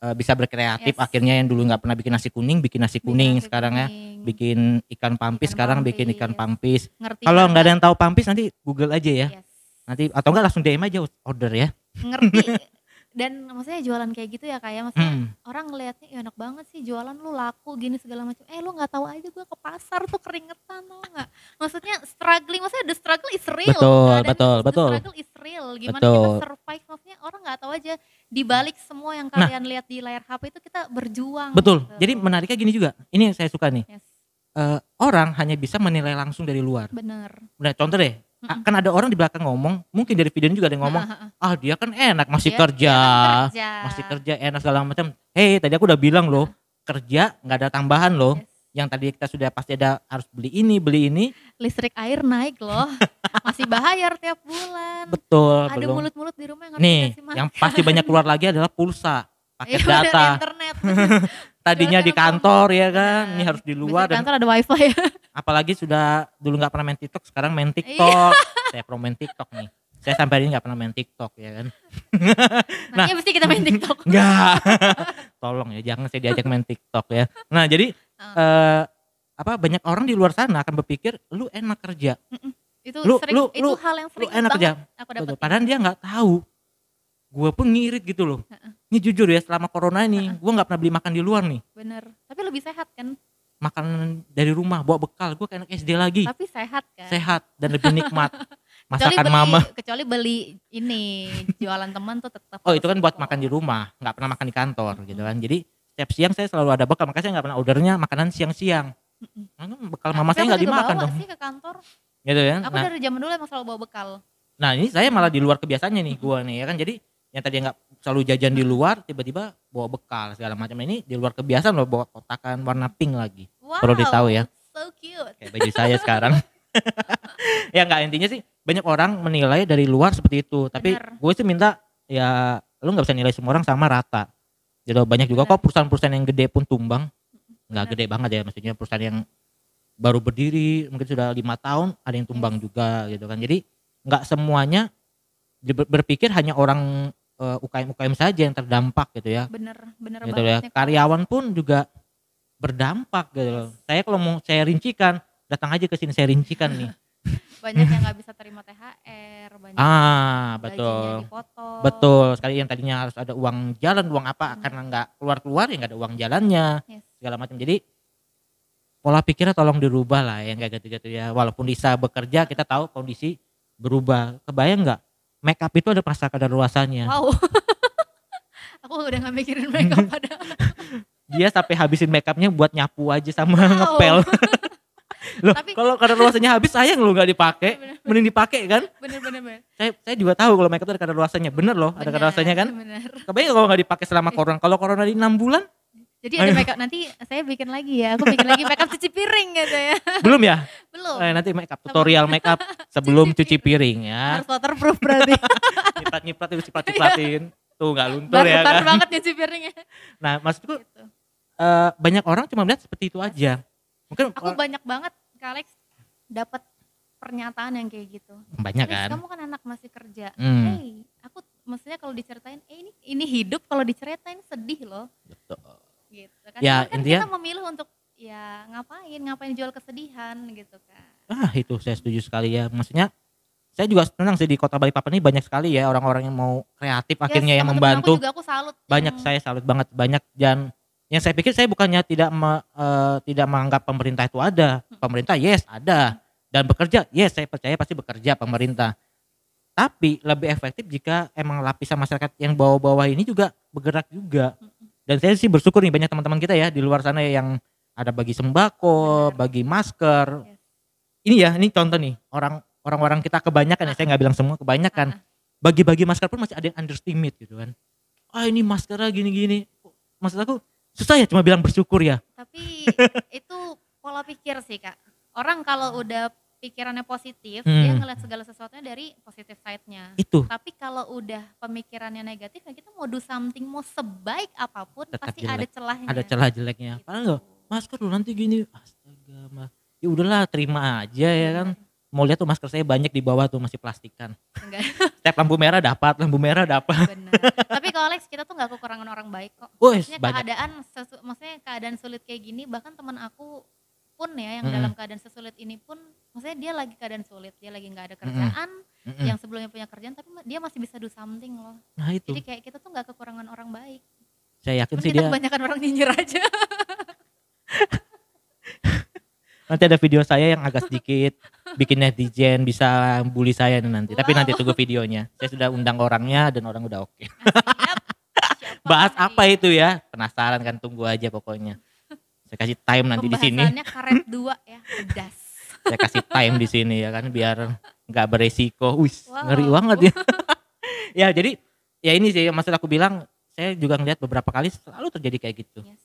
[SPEAKER 1] eh, bisa berkreatif.
[SPEAKER 2] Yes.
[SPEAKER 1] akhirnya yang dulu nggak pernah bikin nasi kuning bikin nasi kuning
[SPEAKER 2] Bikin
[SPEAKER 1] sekarang ya.
[SPEAKER 2] kuning.
[SPEAKER 1] bikin ikan pampis
[SPEAKER 2] Ikan
[SPEAKER 1] sekarang bikin ikan
[SPEAKER 2] pampis.
[SPEAKER 1] pampis kalau nggak ada yang tahu pampis nanti google aja ya.
[SPEAKER 2] Yes.
[SPEAKER 1] nanti atau enggak langsung DM aja order ya.
[SPEAKER 2] Ngerti dan maksudnya jualan kayak gitu ya kayak maksudnya
[SPEAKER 1] Hmm.
[SPEAKER 2] orang ngelihatnya "Ih, enak banget sih jualan lu laku gini segala macam eh lu nggak tahu aja gue ke pasar tuh keringetan tau nggak maksudnya struggling maksudnya the struggle is real
[SPEAKER 1] Betul,
[SPEAKER 2] Keadaan
[SPEAKER 1] betul,
[SPEAKER 2] the
[SPEAKER 1] betul.
[SPEAKER 2] struggle is real gimana
[SPEAKER 1] Betul.
[SPEAKER 2] kita survive maksudnya orang nggak tahu aja di balik semua yang kalian lihat di layar HP itu kita berjuang
[SPEAKER 1] Nah. betul
[SPEAKER 2] gitu.
[SPEAKER 1] jadi menariknya gini juga ini yang saya suka nih
[SPEAKER 2] yes
[SPEAKER 1] Eh, orang hanya bisa menilai langsung dari luar
[SPEAKER 2] bener
[SPEAKER 1] Nah, contoh deh,
[SPEAKER 2] Mm-mm.
[SPEAKER 1] kan ada orang di belakang ngomong, mungkin dari videonya juga ada yang ngomong,
[SPEAKER 2] Ah,
[SPEAKER 1] dia kan enak masih
[SPEAKER 2] Dia-
[SPEAKER 1] kerja,
[SPEAKER 2] kan kerja.
[SPEAKER 1] masih kerja enak segala macam. Hei, tadi aku udah bilang loh, kerja nggak ada tambahan loh.
[SPEAKER 2] Yes.
[SPEAKER 1] Yang tadi kita sudah pasti ada harus beli ini, beli ini,
[SPEAKER 2] listrik air naik loh masih bayar tiap bulan
[SPEAKER 1] betul
[SPEAKER 2] ada mulut-mulut di rumah yang ngerti
[SPEAKER 1] Nih, yang pasti banyak keluar lagi adalah pulsa, paket
[SPEAKER 2] Iya, bener,
[SPEAKER 1] data.
[SPEAKER 2] internet
[SPEAKER 1] Tadinya di kantor ya kan, ini
[SPEAKER 2] Bener.
[SPEAKER 1] harus di luar
[SPEAKER 2] di
[SPEAKER 1] dan
[SPEAKER 2] kantor ada wifi ya
[SPEAKER 1] apalagi sudah dulu nggak pernah main TikTok, sekarang main
[SPEAKER 2] Iya.
[SPEAKER 1] TikTok. Saya pro main TikTok nih. Saya sampai hari ini nggak pernah main TikTok ya kan.
[SPEAKER 2] Nah, iya mesti kita main TikTok.
[SPEAKER 1] Enggak. Tolong ya, jangan saya diajak main TikTok ya. Nah, jadi
[SPEAKER 2] Ah.
[SPEAKER 1] eh apa banyak orang di luar sana akan berpikir lu enak kerja,
[SPEAKER 2] itu
[SPEAKER 1] Lu-
[SPEAKER 2] sering
[SPEAKER 1] lu-
[SPEAKER 2] itu
[SPEAKER 1] lu-
[SPEAKER 2] hal yang
[SPEAKER 1] lu
[SPEAKER 2] sering
[SPEAKER 1] enak
[SPEAKER 2] banget
[SPEAKER 1] kerja.
[SPEAKER 2] aku dapat.
[SPEAKER 1] Padahal dia nggak tahu. Gue pun ngirit gitu loh. Ini jujur ya, selama corona ini, gue nggak pernah beli makan di luar nih.
[SPEAKER 2] Bener. Tapi lebih sehat kan?
[SPEAKER 1] Makan dari rumah, bawa bekal. Gue kayak SD lagi.
[SPEAKER 2] Tapi sehat kan?
[SPEAKER 1] Sehat dan lebih nikmat.
[SPEAKER 2] Kecuali
[SPEAKER 1] Masakan
[SPEAKER 2] beli,
[SPEAKER 1] mama.
[SPEAKER 2] Kecuali beli ini jualan teman tuh tetap.
[SPEAKER 1] Oh itu kan buat makan di rumah, nggak pernah makan di kantor gitu kan. Jadi setiap siang saya selalu ada bekal, makanya saya nggak pernah ordernya makanan siang-siang. Bekal mama saya nggak dimakan
[SPEAKER 2] bawa
[SPEAKER 1] dong.
[SPEAKER 2] sih ke kantor.
[SPEAKER 1] Gitu ya.
[SPEAKER 2] Aku
[SPEAKER 1] Nah,
[SPEAKER 2] dari zaman dulu emang selalu bawa bekal.
[SPEAKER 1] Nah ini saya malah di luar kebiasaannya nih gua nih ya kan jadi yang tadi nggak selalu jajan di luar tiba-tiba bawa bekal segala macam ini di luar kebiasaan loh bawa kotakan warna pink lagi
[SPEAKER 2] Wow.
[SPEAKER 1] Perlu ditahu ya.
[SPEAKER 2] So cute.
[SPEAKER 1] kayak baju saya sekarang ya nggak intinya sih banyak orang menilai dari luar seperti itu tapi
[SPEAKER 2] Benar.
[SPEAKER 1] gue sih minta ya lu nggak bisa nilai semua orang sama rata jadi banyak juga
[SPEAKER 2] Benar.
[SPEAKER 1] kok perusahaan-perusahaan yang gede pun tumbang nggak gede banget ya maksudnya perusahaan yang baru berdiri mungkin sudah lima tahun ada yang tumbang juga gitu kan jadi nggak semuanya berpikir hanya orang eh, UKM UKM saja yang terdampak gitu ya
[SPEAKER 2] Bener, bener
[SPEAKER 1] gitu ya
[SPEAKER 2] banget. Kak.
[SPEAKER 1] karyawan pun juga berdampak gitu loh saya kalau mau saya rincikan datang aja ke sini saya rincikan nih
[SPEAKER 2] banyak yang nggak bisa terima THR banyak
[SPEAKER 1] Ah, betul.
[SPEAKER 2] dipotong.
[SPEAKER 1] Betul, sekali yang tadinya harus ada uang jalan, uang apa,
[SPEAKER 2] Hmm.
[SPEAKER 1] karena nggak keluar-keluar ya nggak ada uang jalannya,
[SPEAKER 2] Yes.
[SPEAKER 1] segala macam. Jadi pola pikirnya tolong dirubah lah yang kayak gitu-gitu ya. Walaupun Lisa bekerja, kita tahu kondisi berubah. Kebayang nggak? Make up itu ada masa kadaluarsanya.
[SPEAKER 2] Wow. Aku udah gak mikirin makeup padahal.
[SPEAKER 1] Dia sampai habisin make upnya buat nyapu aja sama
[SPEAKER 2] Wow.
[SPEAKER 1] ngepel. Loh,
[SPEAKER 2] Tapi-
[SPEAKER 1] kalau kadaluarsanya habis sayang lo nggak dipakai,
[SPEAKER 2] Bener.
[SPEAKER 1] mending dipakai kan?
[SPEAKER 2] Bener bener bener.
[SPEAKER 1] Saya saya juga tahu kalau make up itu ada kadaluarsanya. Bener loh, ada
[SPEAKER 2] Bener,
[SPEAKER 1] kadaluarsanya kan?
[SPEAKER 2] Bener.
[SPEAKER 1] Kebayang kalau nggak dipakai selama corona. Kalau corona di enam bulan,
[SPEAKER 2] Jadi ada
[SPEAKER 1] Ayo.
[SPEAKER 2] makeup nanti saya bikin lagi ya. Aku bikin lagi makeup cuci piring gitu ya.
[SPEAKER 1] belum ya? Eh, nanti make up tutorial make up sebelum
[SPEAKER 2] Cuci
[SPEAKER 1] cuci piring ya.
[SPEAKER 2] Harus waterproof berarti.
[SPEAKER 1] Nyiprat nyiprat itu ciprat cipratin. Tuh nggak luntur
[SPEAKER 2] Baru
[SPEAKER 1] ya kan.
[SPEAKER 2] banget nyuci piringnya.
[SPEAKER 1] Nah maksudku
[SPEAKER 2] Gitu.
[SPEAKER 1] eh, banyak orang cuma melihat seperti itu aja. Mungkin
[SPEAKER 2] Aku banyak banget Kak Alex dapat pernyataan yang kayak gitu.
[SPEAKER 1] banyak kan.
[SPEAKER 2] kamu kan anak masih kerja.
[SPEAKER 1] Hmm.
[SPEAKER 2] Hey, aku maksudnya kalau diceritain, eh ini ini hidup kalau diceritain sedih loh.
[SPEAKER 1] Betul.
[SPEAKER 2] Gitu. Kan,
[SPEAKER 1] Ya,
[SPEAKER 2] kan
[SPEAKER 1] intinya-
[SPEAKER 2] kita memilih untuk ya ngapain, ngapain jual kesedihan gitu kan.
[SPEAKER 1] Ah itu saya setuju sekali ya. Maksudnya saya juga senang sih di kota Balikpapan ini banyak sekali ya orang-orang yang mau kreatif akhirnya
[SPEAKER 2] Yes,
[SPEAKER 1] yang
[SPEAKER 2] teman-teman
[SPEAKER 1] membantu.
[SPEAKER 2] Aku juga aku salut.
[SPEAKER 1] banyak
[SPEAKER 2] yang-
[SPEAKER 1] saya salut banget banyak. Dan yang saya pikir saya bukannya tidak me- eh, tidak menganggap pemerintah itu ada. Pemerintah yes ada. Dan bekerja yes saya percaya pasti bekerja pemerintah. Tapi lebih efektif jika emang lapisan masyarakat yang bawah-bawah ini juga bergerak juga. Dan saya sih bersyukur nih banyak teman-teman kita ya di luar sana yang ada bagi sembako
[SPEAKER 2] Benar.
[SPEAKER 1] bagi masker
[SPEAKER 2] Yes.
[SPEAKER 1] ini ya ini contoh nih orang orang-orang kita kebanyakan ya saya nggak bilang semua kebanyakan
[SPEAKER 2] Ah,
[SPEAKER 1] bagi-bagi masker pun masih ada yang underestimate gitu kan. Ah ini maskernya gini-gini. Maksud aku susah ya cuma bilang bersyukur ya.
[SPEAKER 2] Tapi itu pola pikir sih kak. Orang kalau udah pikirannya positif,
[SPEAKER 1] Hmm.
[SPEAKER 2] dia ngeliat segala sesuatunya dari positif side-nya.
[SPEAKER 1] Itu
[SPEAKER 2] Tapi kalau udah pemikirannya negatif, ya kita mau do something, mau sebaik apa pun,
[SPEAKER 1] Tetap
[SPEAKER 2] pasti
[SPEAKER 1] jelek.
[SPEAKER 2] ada celahnya.
[SPEAKER 1] ada celah jeleknya.
[SPEAKER 2] Gitu.
[SPEAKER 1] Padahal nggak masker lu nanti gini. Astaga mah. Ya udahlah terima aja ya kan. Mau lihat tuh masker saya banyak di bawah tuh masih plastikan.
[SPEAKER 2] Enggak,
[SPEAKER 1] Setiap lampu merah dapat, lampu merah dapat.
[SPEAKER 2] benar. Tapi kalau Alex, kita tuh nggak kekurangan orang baik kok.
[SPEAKER 1] Wes
[SPEAKER 2] Maksudnya
[SPEAKER 1] banyak.
[SPEAKER 2] keadaan, sesu- maksudnya keadaan sulit kayak gini, bahkan teman aku pun ya yang
[SPEAKER 1] Mm-mm.
[SPEAKER 2] dalam keadaan sesulit ini pun, maksudnya dia lagi keadaan sulit, dia lagi nggak ada kerjaan,
[SPEAKER 1] Mm-mm.
[SPEAKER 2] yang sebelumnya punya kerjaan, tapi dia masih bisa do something loh.
[SPEAKER 1] Nah itu
[SPEAKER 2] Jadi kayak kita tuh nggak kekurangan orang baik.
[SPEAKER 1] saya yakin
[SPEAKER 2] Terus
[SPEAKER 1] sih dia
[SPEAKER 2] kebanyakan orang nyinyir aja.
[SPEAKER 1] nanti ada video saya yang agak sedikit bikin netizen bisa bully saya nih nanti. Tapi
[SPEAKER 2] Wow.
[SPEAKER 1] nanti tunggu videonya. Saya sudah undang orangnya dan orang udah oke.
[SPEAKER 2] Siap. Siapa
[SPEAKER 1] Bahas apa itu ya? Penasaran kan tunggu aja pokoknya. Saya kasih time nanti di sini.
[SPEAKER 2] Karet dua ya, pedas.
[SPEAKER 1] Saya kasih time di sini ya kan biar nggak beresiko. Wih,
[SPEAKER 2] Wow.
[SPEAKER 1] ngeri banget ya. ya jadi ya ini sih maksud aku bilang saya juga ngeliat beberapa kali selalu terjadi kayak gitu.
[SPEAKER 2] Yes.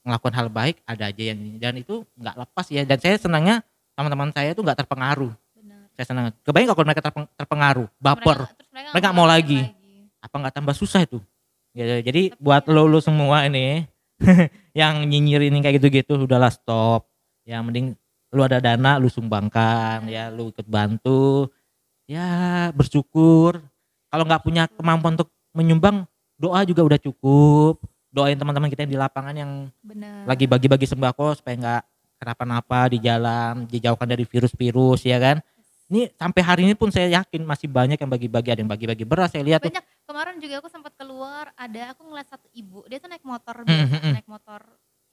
[SPEAKER 1] Melakukan hal baik ada aja yang ini dan itu nggak lepas ya dan saya senangnya teman-teman saya tuh nggak terpengaruh.
[SPEAKER 2] Benar.
[SPEAKER 1] Saya senang. Kebayang kalau mereka terpeng- terpengaruh, baper,
[SPEAKER 2] Mereka, mereka,
[SPEAKER 1] mau
[SPEAKER 2] ngelakuin
[SPEAKER 1] lagi. apa nggak tambah susah itu? Ya, jadi
[SPEAKER 2] Tapi
[SPEAKER 1] buat
[SPEAKER 2] ya-
[SPEAKER 1] lo lo semua ini yang nyinyir ini kayak gitu-gitu udahlah stop. Ya mending lu ada dana lu sumbangkan ya lu ikut bantu ya bersyukur kalau nggak punya kemampuan untuk menyumbang doa juga udah cukup doain teman-teman kita yang di lapangan yang
[SPEAKER 2] Benar.
[SPEAKER 1] lagi bagi-bagi sembako supaya nggak kenapa-napa di jalan dijauhkan dari virus-virus ya kan ini sampai hari ini pun saya yakin masih banyak yang bagi-bagi ada yang bagi-bagi beras saya lihat tuh
[SPEAKER 2] banyak kemarin juga aku sempat keluar ada aku ngeliat satu ibu dia tuh naik motor
[SPEAKER 1] hmm, hmm.
[SPEAKER 2] naik motor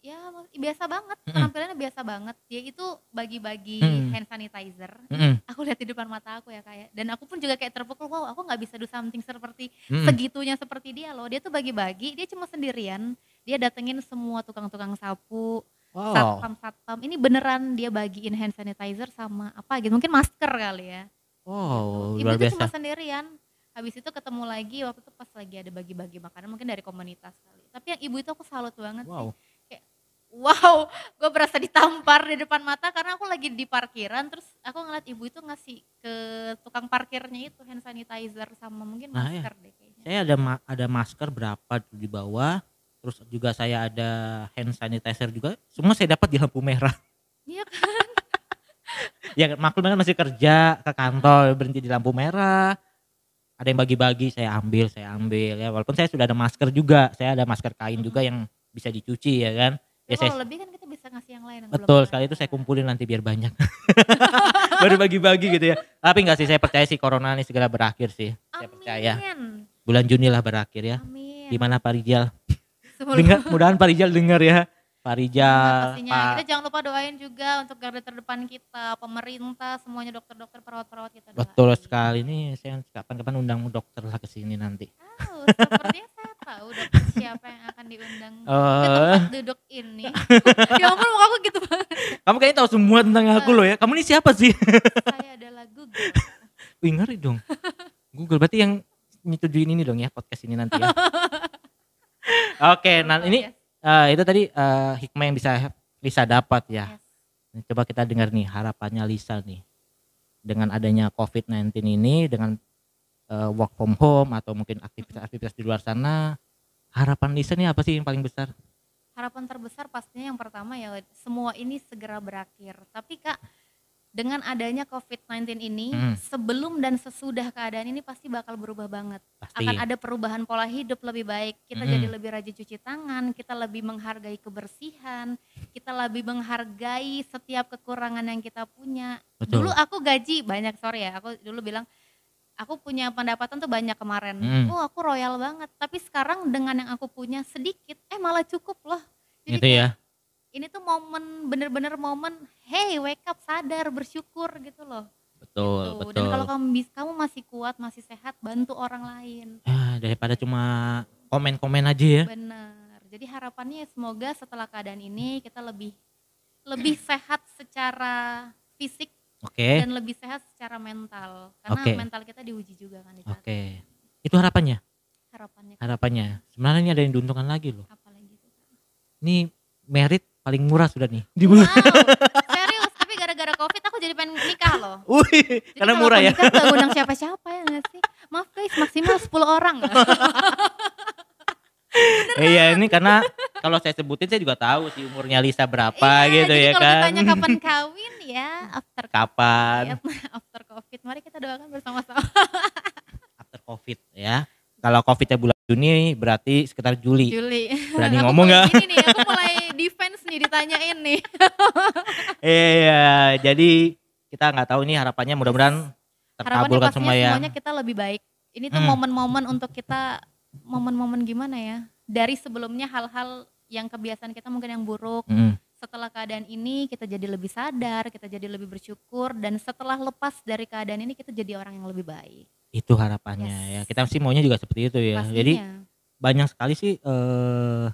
[SPEAKER 2] ya biasa banget
[SPEAKER 1] Hmm.
[SPEAKER 2] penampilannya biasa banget. Dia itu bagi-bagi
[SPEAKER 1] Hmm.
[SPEAKER 2] hand sanitizer.
[SPEAKER 1] Mm-mm,
[SPEAKER 2] aku lihat di depan mata aku ya kayak dan aku pun juga kayak terpukul wow aku nggak bisa do something seperti
[SPEAKER 1] mm-mm.
[SPEAKER 2] segitunya seperti dia loh. Dia tuh bagi-bagi dia cuma sendirian. Dia datengin semua tukang-tukang sapu
[SPEAKER 1] wow.
[SPEAKER 2] satpam satpam ini beneran dia bagiin hand sanitizer sama apa gitu mungkin masker kali ya.
[SPEAKER 1] Wow
[SPEAKER 2] ibu
[SPEAKER 1] luar
[SPEAKER 2] itu cuma sendirian. Habis itu ketemu lagi waktu itu pas lagi ada bagi-bagi makanan mungkin dari komunitas kali. Tapi yang ibu itu aku salut banget
[SPEAKER 1] wow.
[SPEAKER 2] sih wow gue berasa ditampar di depan mata karena aku lagi di parkiran terus aku ngeliat ibu itu ngasih ke tukang parkirnya itu hand sanitizer sama mungkin
[SPEAKER 1] Nah, ya.
[SPEAKER 2] masker deh kayaknya.
[SPEAKER 1] Saya ada ma- ada masker berapa tuh di bawah terus juga saya ada hand sanitizer juga semua saya dapat di lampu merah.
[SPEAKER 2] Iya kan?
[SPEAKER 1] Ya maklum kan masih kerja ke kantor berhenti di lampu merah. Ada yang bagi-bagi saya ambil saya ambil ya. Walaupun saya sudah ada masker juga saya ada masker kain juga yang bisa dicuci ya kan ya
[SPEAKER 2] kalau lebih kan kita bisa ngasih yang lain yang belum
[SPEAKER 1] betul
[SPEAKER 2] ada.
[SPEAKER 1] sekali itu saya kumpulin nanti biar banyak baru bagi-bagi gitu ya. Tapi enggak sih saya percaya sih corona ini segera berakhir sih. Saya percaya.
[SPEAKER 2] Amin.
[SPEAKER 1] Bulan Juni lah berakhir ya.
[SPEAKER 2] Amin.
[SPEAKER 1] Gimana Pak Rijal? Dengar, mudahan Pak Rijal dengar ya. Pak Rijal,
[SPEAKER 2] pastinya
[SPEAKER 1] Pak
[SPEAKER 2] kita jangan lupa doain juga untuk garda terdepan kita, pemerintah, semuanya dokter-dokter, perawat-perawat kita doain.
[SPEAKER 1] Betul sekali nih, saya kapan-kapan undang dokter lah ke sini nanti.
[SPEAKER 2] Sepertinya saya tahu dokter siapa yang akan diundang ke
[SPEAKER 1] Eh,
[SPEAKER 2] tempat duduk ini. ya ampun muka aku gitu banget.
[SPEAKER 1] kamu kayaknya tahu semua tentang aku loh ya. Kamu ini siapa sih?
[SPEAKER 2] Saya adalah Google.
[SPEAKER 1] Wih ngeri dong. Google berarti yang nyetujuin ini dong ya podcast ini nanti ya. Oke, nah ini eh, itu tadi eh, hikmah yang bisa Lisa dapat ya.
[SPEAKER 2] yes.
[SPEAKER 1] Coba kita dengar nih harapannya Lisa nih. Dengan adanya COVID-19 ini dengan eh, work from home atau mungkin aktivitas-aktivitas di luar sana, harapan Lisa nih apa sih yang paling besar?
[SPEAKER 2] Harapan terbesar pastinya yang pertama ya semua ini segera berakhir. Tapi Kak, dengan adanya COVID-19 ini,
[SPEAKER 1] Hmm.
[SPEAKER 2] sebelum dan sesudah keadaan ini pasti bakal berubah banget.
[SPEAKER 1] Pasti.
[SPEAKER 2] akan ada perubahan pola hidup lebih baik. Kita
[SPEAKER 1] Mm-mm.
[SPEAKER 2] jadi lebih rajin cuci tangan, kita lebih menghargai kebersihan, kita lebih menghargai setiap kekurangan yang kita punya.
[SPEAKER 1] Betul.
[SPEAKER 2] Dulu aku gaji banyak, sorry ya, aku dulu bilang aku punya pendapatan tuh banyak kemarin.
[SPEAKER 1] Mm.
[SPEAKER 2] Oh, aku royal banget. Tapi sekarang dengan yang aku punya sedikit, eh malah cukup loh. Jadi
[SPEAKER 1] Gitu ya.
[SPEAKER 2] ini tuh momen bener-bener momen, hey wake up sadar bersyukur gitu loh.
[SPEAKER 1] Betul,
[SPEAKER 2] Tuh,
[SPEAKER 1] betul.
[SPEAKER 2] Dan kalau kamu kamu masih kuat, masih sehat, bantu orang lain.
[SPEAKER 1] Ah, daripada cuma komen-komen aja ya.
[SPEAKER 2] Benar. Jadi harapannya semoga setelah keadaan ini kita lebih lebih sehat secara fisik
[SPEAKER 1] Oke.
[SPEAKER 2] dan lebih sehat secara mental. Karena
[SPEAKER 1] Oke.
[SPEAKER 2] mental kita diuji juga kan
[SPEAKER 1] Oke. Itu harapannya.
[SPEAKER 2] harapannya.
[SPEAKER 1] Harapannya. Sebenarnya ini ada yang diuntungkan lagi loh.
[SPEAKER 2] Apalagi itu.
[SPEAKER 1] Ini merit paling murah sudah nih. Di
[SPEAKER 2] Wow, serius. Tapi gara-gara covid aku jadi pengen nikah loh.
[SPEAKER 1] Wih,
[SPEAKER 2] Jadi
[SPEAKER 1] karena
[SPEAKER 2] kalau
[SPEAKER 1] murah
[SPEAKER 2] aku
[SPEAKER 1] ya.
[SPEAKER 2] Nikah gak undang siapa-siapa ya gak sih? Maaf guys, maksimal 10 orang.
[SPEAKER 1] Iya, ini karena kalau saya sebutin saya juga tahu sih umurnya Lisa berapa
[SPEAKER 2] Iya,
[SPEAKER 1] gitu
[SPEAKER 2] jadi
[SPEAKER 1] ya
[SPEAKER 2] kalau
[SPEAKER 1] kan.
[SPEAKER 2] ditanya kapan kawin ya after
[SPEAKER 1] Kapan?
[SPEAKER 2] Iya, after covid. Mari kita doakan bersama-sama.
[SPEAKER 1] After Covid ya. Kalau Covidnya bulan Juni berarti sekitar Juli.
[SPEAKER 2] Juli.
[SPEAKER 1] Berani
[SPEAKER 2] Aku
[SPEAKER 1] ngomong nggak?
[SPEAKER 2] Gini nih, aku mulai defense nih ditanyain nih.
[SPEAKER 1] Iya, jadi kita nggak tahu ini harapannya mudah-mudahan terkabulkan semua ya.
[SPEAKER 2] semuanya kita lebih baik. Ini tuh
[SPEAKER 1] Hmm.
[SPEAKER 2] momen-momen untuk kita momen-momen gimana ya? Dari sebelumnya hal-hal yang kebiasaan kita mungkin yang buruk.
[SPEAKER 1] Mm,
[SPEAKER 2] Setelah keadaan ini kita jadi lebih sadar, kita jadi lebih bersyukur dan setelah lepas dari keadaan ini kita jadi orang yang lebih baik.
[SPEAKER 1] itu harapannya
[SPEAKER 2] Yes.
[SPEAKER 1] ya. Kita sih maunya juga seperti itu ya. Jadi
[SPEAKER 2] Pastinya.
[SPEAKER 1] banyak sekali sih eh,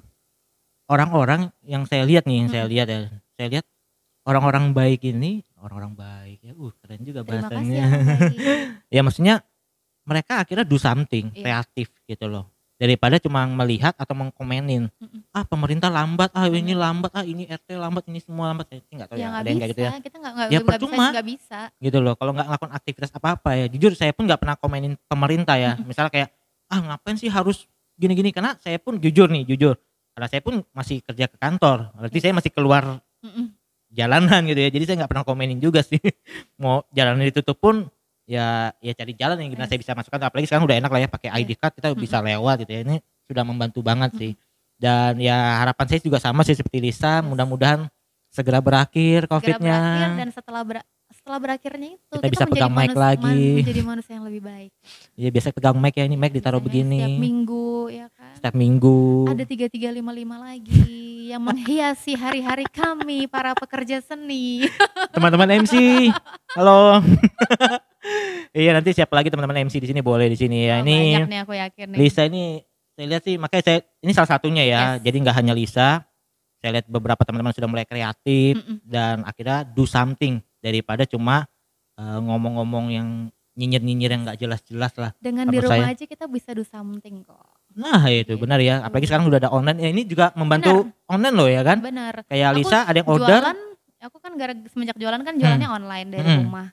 [SPEAKER 1] orang-orang yang saya lihat nih, yang saya
[SPEAKER 2] Mm-mm.
[SPEAKER 1] lihat ya. Saya lihat orang-orang baik ini, orang-orang baik ya. Uh, keren juga bahasanya.
[SPEAKER 2] ya,
[SPEAKER 1] ya maksudnya mereka akhirnya do something
[SPEAKER 2] Iya.
[SPEAKER 1] kreatif gitu loh daripada cuma melihat atau mengkomenin
[SPEAKER 2] Mm-mm.
[SPEAKER 1] ah pemerintah lambat ah ini lambat ah ini RT lambat ini semua lambat saya nggak tahu
[SPEAKER 2] Ya
[SPEAKER 1] ya, ada yang kayak gitu ya
[SPEAKER 2] bisa, kita nggak nggak
[SPEAKER 1] Ya,
[SPEAKER 2] bisa,
[SPEAKER 1] percuma.
[SPEAKER 2] nggak bisa.
[SPEAKER 1] gitu loh kalau nggak ngelakuin aktivitas apa apa ya jujur saya pun nggak pernah komenin pemerintah ya
[SPEAKER 2] Mm-mm.
[SPEAKER 1] misalnya kayak ah ngapain sih harus gini-gini karena saya pun jujur nih jujur karena saya pun masih kerja ke kantor berarti
[SPEAKER 2] Iya.
[SPEAKER 1] saya masih keluar
[SPEAKER 2] Mm-mm.
[SPEAKER 1] jalanan gitu ya jadi saya nggak pernah komenin juga sih mau jalanan ditutup pun ya ya cari jalan yang gimana
[SPEAKER 2] Yes.
[SPEAKER 1] saya bisa masukkan. Apalagi sekarang udah enak lah ya pakai
[SPEAKER 2] Iya.
[SPEAKER 1] ID card kita bisa lewat gitu ya. Ini sudah membantu banget sih. Dan ya harapan saya juga sama sih seperti Lisa. Mudah-mudahan segera berakhir
[SPEAKER 2] Segera
[SPEAKER 1] covidnya.
[SPEAKER 2] berakhir dan setelah ber- setelah berakhirnya itu
[SPEAKER 1] Kita bisa pegang mic lagi.
[SPEAKER 2] menjadi manusia yang lebih baik.
[SPEAKER 1] ya biasa pegang mic ya ini mic ditaruh
[SPEAKER 2] Biasanya
[SPEAKER 1] begini
[SPEAKER 2] Setiap minggu ya kan.
[SPEAKER 1] setiap minggu
[SPEAKER 2] Ada 3355 lagi yang menghiasi hari-hari kami para pekerja seni.
[SPEAKER 1] teman-teman MC halo iya nanti siapa lagi teman-teman MC di sini boleh di sini ya
[SPEAKER 2] Oh,
[SPEAKER 1] ini
[SPEAKER 2] banyak nih aku yakin nih.
[SPEAKER 1] Lisa ini saya lihat sih makanya saya ini salah satunya ya.
[SPEAKER 2] Yes.
[SPEAKER 1] Jadi nggak hanya Lisa. Saya lihat beberapa teman-teman sudah mulai kreatif
[SPEAKER 2] Mm-mm.
[SPEAKER 1] dan akhirnya do something daripada cuma eh, ngomong-ngomong yang nyinyir-nyinyir yang nggak jelas-jelas lah.
[SPEAKER 2] Dengan di rumah
[SPEAKER 1] saya.
[SPEAKER 2] aja kita bisa do something kok.
[SPEAKER 1] Nah itu
[SPEAKER 2] Gitu.
[SPEAKER 1] benar ya. Apalagi sekarang udah ada online. Ya ini juga membantu online loh ya kan.
[SPEAKER 2] Benar.
[SPEAKER 1] Kayak
[SPEAKER 2] Aku
[SPEAKER 1] Lisa ada yang order.
[SPEAKER 2] Jualan, aku kan gara semenjak jualan kan jualannya online dari
[SPEAKER 1] Hmm.
[SPEAKER 2] rumah.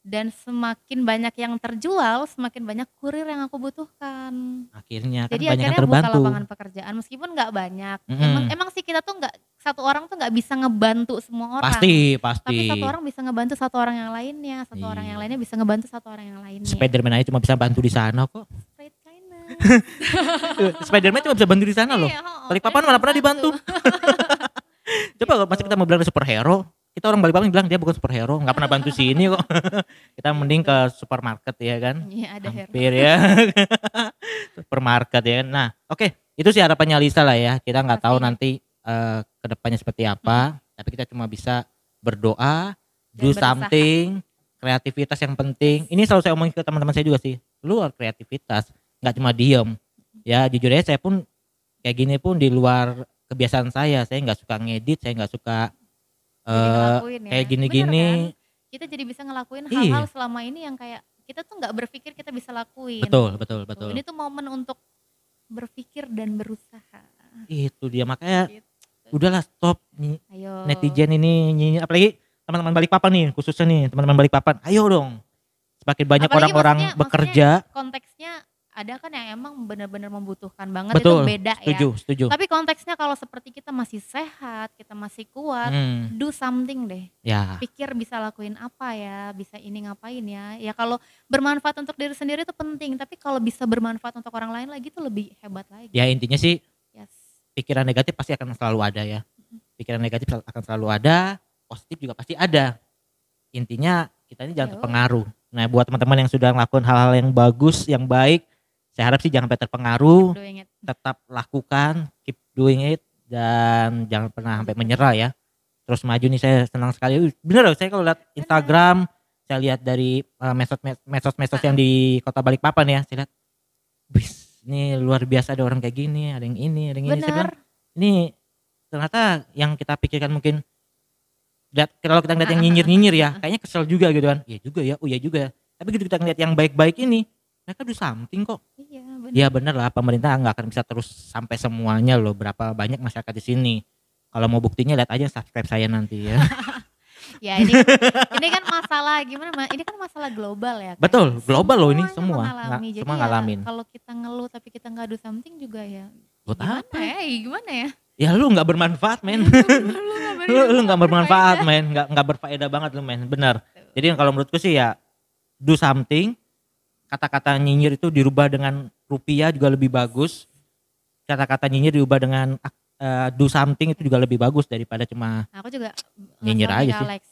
[SPEAKER 2] Dan semakin banyak yang terjual, semakin banyak kurir yang aku butuhkan.
[SPEAKER 1] Akhirnya kan
[SPEAKER 2] Jadi
[SPEAKER 1] banyak yang
[SPEAKER 2] akhirnya buka
[SPEAKER 1] terbantu.
[SPEAKER 2] lapangan pekerjaan meskipun nggak banyak.
[SPEAKER 1] Mm-mm.
[SPEAKER 2] Emang emang sih kita tuh nggak satu orang tuh nggak bisa ngebantu semua orang.
[SPEAKER 1] Pasti pasti.
[SPEAKER 2] Tapi satu orang bisa ngebantu satu orang yang lainnya, satu orang
[SPEAKER 1] Iya.
[SPEAKER 2] yang lainnya bisa ngebantu satu orang yang lainnya.
[SPEAKER 1] Spiderman aja cuma bisa bantu di sana kok. Spiderman cuma bisa bantu di sana loh.
[SPEAKER 2] Iya,
[SPEAKER 1] Balikpapan mana pernah
[SPEAKER 2] bantu.
[SPEAKER 1] dibantu. Coba kalau masih kita mau bilang superhero, kita orang Balikpapan bilang dia bukan superhero, nggak pernah bantu sini kok. kita mending ke supermarket ya kan.
[SPEAKER 2] Iya ada hero.
[SPEAKER 1] Hampir ya. supermarket ya kan. Nah, oke, itu sih harapannya Lisa lah ya. Kita nggak tahu
[SPEAKER 2] Pastinya.
[SPEAKER 1] nanti eh, ke depannya seperti apa, tapi kita cuma bisa berdoa,
[SPEAKER 2] Dan
[SPEAKER 1] do
[SPEAKER 2] berusaha.
[SPEAKER 1] something, kreativitas yang penting. Ini selalu saya omongin ke teman-teman saya juga sih. Luar kreativitas, nggak cuma diem. Ya jujur aja saya pun kayak gini pun di luar kebiasaan saya. Saya nggak suka ngedit, saya nggak suka Eh,
[SPEAKER 2] ya.
[SPEAKER 1] kayak gini-gini.
[SPEAKER 2] kan? Kita jadi bisa ngelakuin
[SPEAKER 1] Iya.
[SPEAKER 2] hal-hal selama ini yang kayak kita tuh nggak berpikir kita bisa lakuin.
[SPEAKER 1] Betul, betul,
[SPEAKER 2] Tuh,
[SPEAKER 1] betul.
[SPEAKER 2] Ini tuh momen untuk berpikir dan berusaha.
[SPEAKER 1] Itu dia makanya
[SPEAKER 2] Gitu.
[SPEAKER 1] udahlah stop
[SPEAKER 2] Ayo.
[SPEAKER 1] netizen ini nyinyir apalagi teman-teman Balikpapan nih khususnya nih teman-teman Balikpapan ayo dong semakin banyak orang-orang
[SPEAKER 2] maksudnya-
[SPEAKER 1] bekerja
[SPEAKER 2] konteksnya ada kan yang emang benar-benar membutuhkan banget
[SPEAKER 1] betul
[SPEAKER 2] itu beda
[SPEAKER 1] setuju
[SPEAKER 2] ya.
[SPEAKER 1] setuju
[SPEAKER 2] Tapi konteksnya kalau seperti kita masih sehat, kita masih kuat,
[SPEAKER 1] Hmm,
[SPEAKER 2] do something deh.
[SPEAKER 1] ya
[SPEAKER 2] Pikir bisa lakuin apa ya, bisa ini ngapain ya. Ya kalau bermanfaat untuk diri sendiri itu penting, tapi kalau bisa bermanfaat untuk orang lain lagi itu lebih hebat lagi.
[SPEAKER 1] ya intinya sih
[SPEAKER 2] Yes.
[SPEAKER 1] pikiran negatif pasti akan selalu ada ya pikiran negatif akan selalu ada positif juga pasti ada intinya kita ini jangan
[SPEAKER 2] Yo.
[SPEAKER 1] terpengaruh nah buat teman-teman yang sudah melakukan hal-hal yang bagus yang baik saya harap sih jangan sampai terpengaruh tetap lakukan, keep doing it dan jangan pernah sampai menyerah ya. Terus maju nih saya senang sekali. Bener loh saya kalau lihat Instagram, saya lihat dari uh, medsos- medsos-medsos yang di Kota Balikpapan ya, saya lihat bis ini luar biasa ada orang kayak gini, ada yang ini, ada yang ini. Saya bilang, ini ternyata yang kita pikirkan mungkin lihat kalau kita ngeliat yang nyinyir-nyinyir ya, kayaknya kesel juga gitu kan. Iya juga ya, oh iya juga. ya. Tapi gitu kita ngeliat yang baik-baik ini, mereka do something kok.
[SPEAKER 2] Iya, benar.
[SPEAKER 1] Ya bener lah pemerintah nggak akan bisa terus sampai semuanya loh berapa banyak masyarakat di sini. Kalau mau buktinya lihat aja subscribe saya nanti ya.
[SPEAKER 2] Ya ini ini kan masalah gimana Ma? Ini kan masalah global ya. kan?
[SPEAKER 1] Betul, global loh ini semua. Nggak-
[SPEAKER 2] Jadi
[SPEAKER 1] semua
[SPEAKER 2] ya,
[SPEAKER 1] ngalamin.
[SPEAKER 2] Kalau kita ngeluh tapi kita nggak do something juga ya.
[SPEAKER 1] Buat
[SPEAKER 2] gimana
[SPEAKER 1] apa?
[SPEAKER 2] ya? Ya Gimana ya?
[SPEAKER 1] Ya lu nggak bermanfaat men. lu lu nggak bermanfaat men, nggak nggak berfaedah banget lu men, benar. Jadi kalau menurutku sih ya do something. Kata-kata nyinyir itu dirubah dengan rupiah juga lebih bagus. Kata-kata nyinyir dirubah dengan eh, do something itu juga lebih bagus daripada cuma
[SPEAKER 2] Nah, aku juga
[SPEAKER 1] Nyinyir aja sih.
[SPEAKER 2] Alex.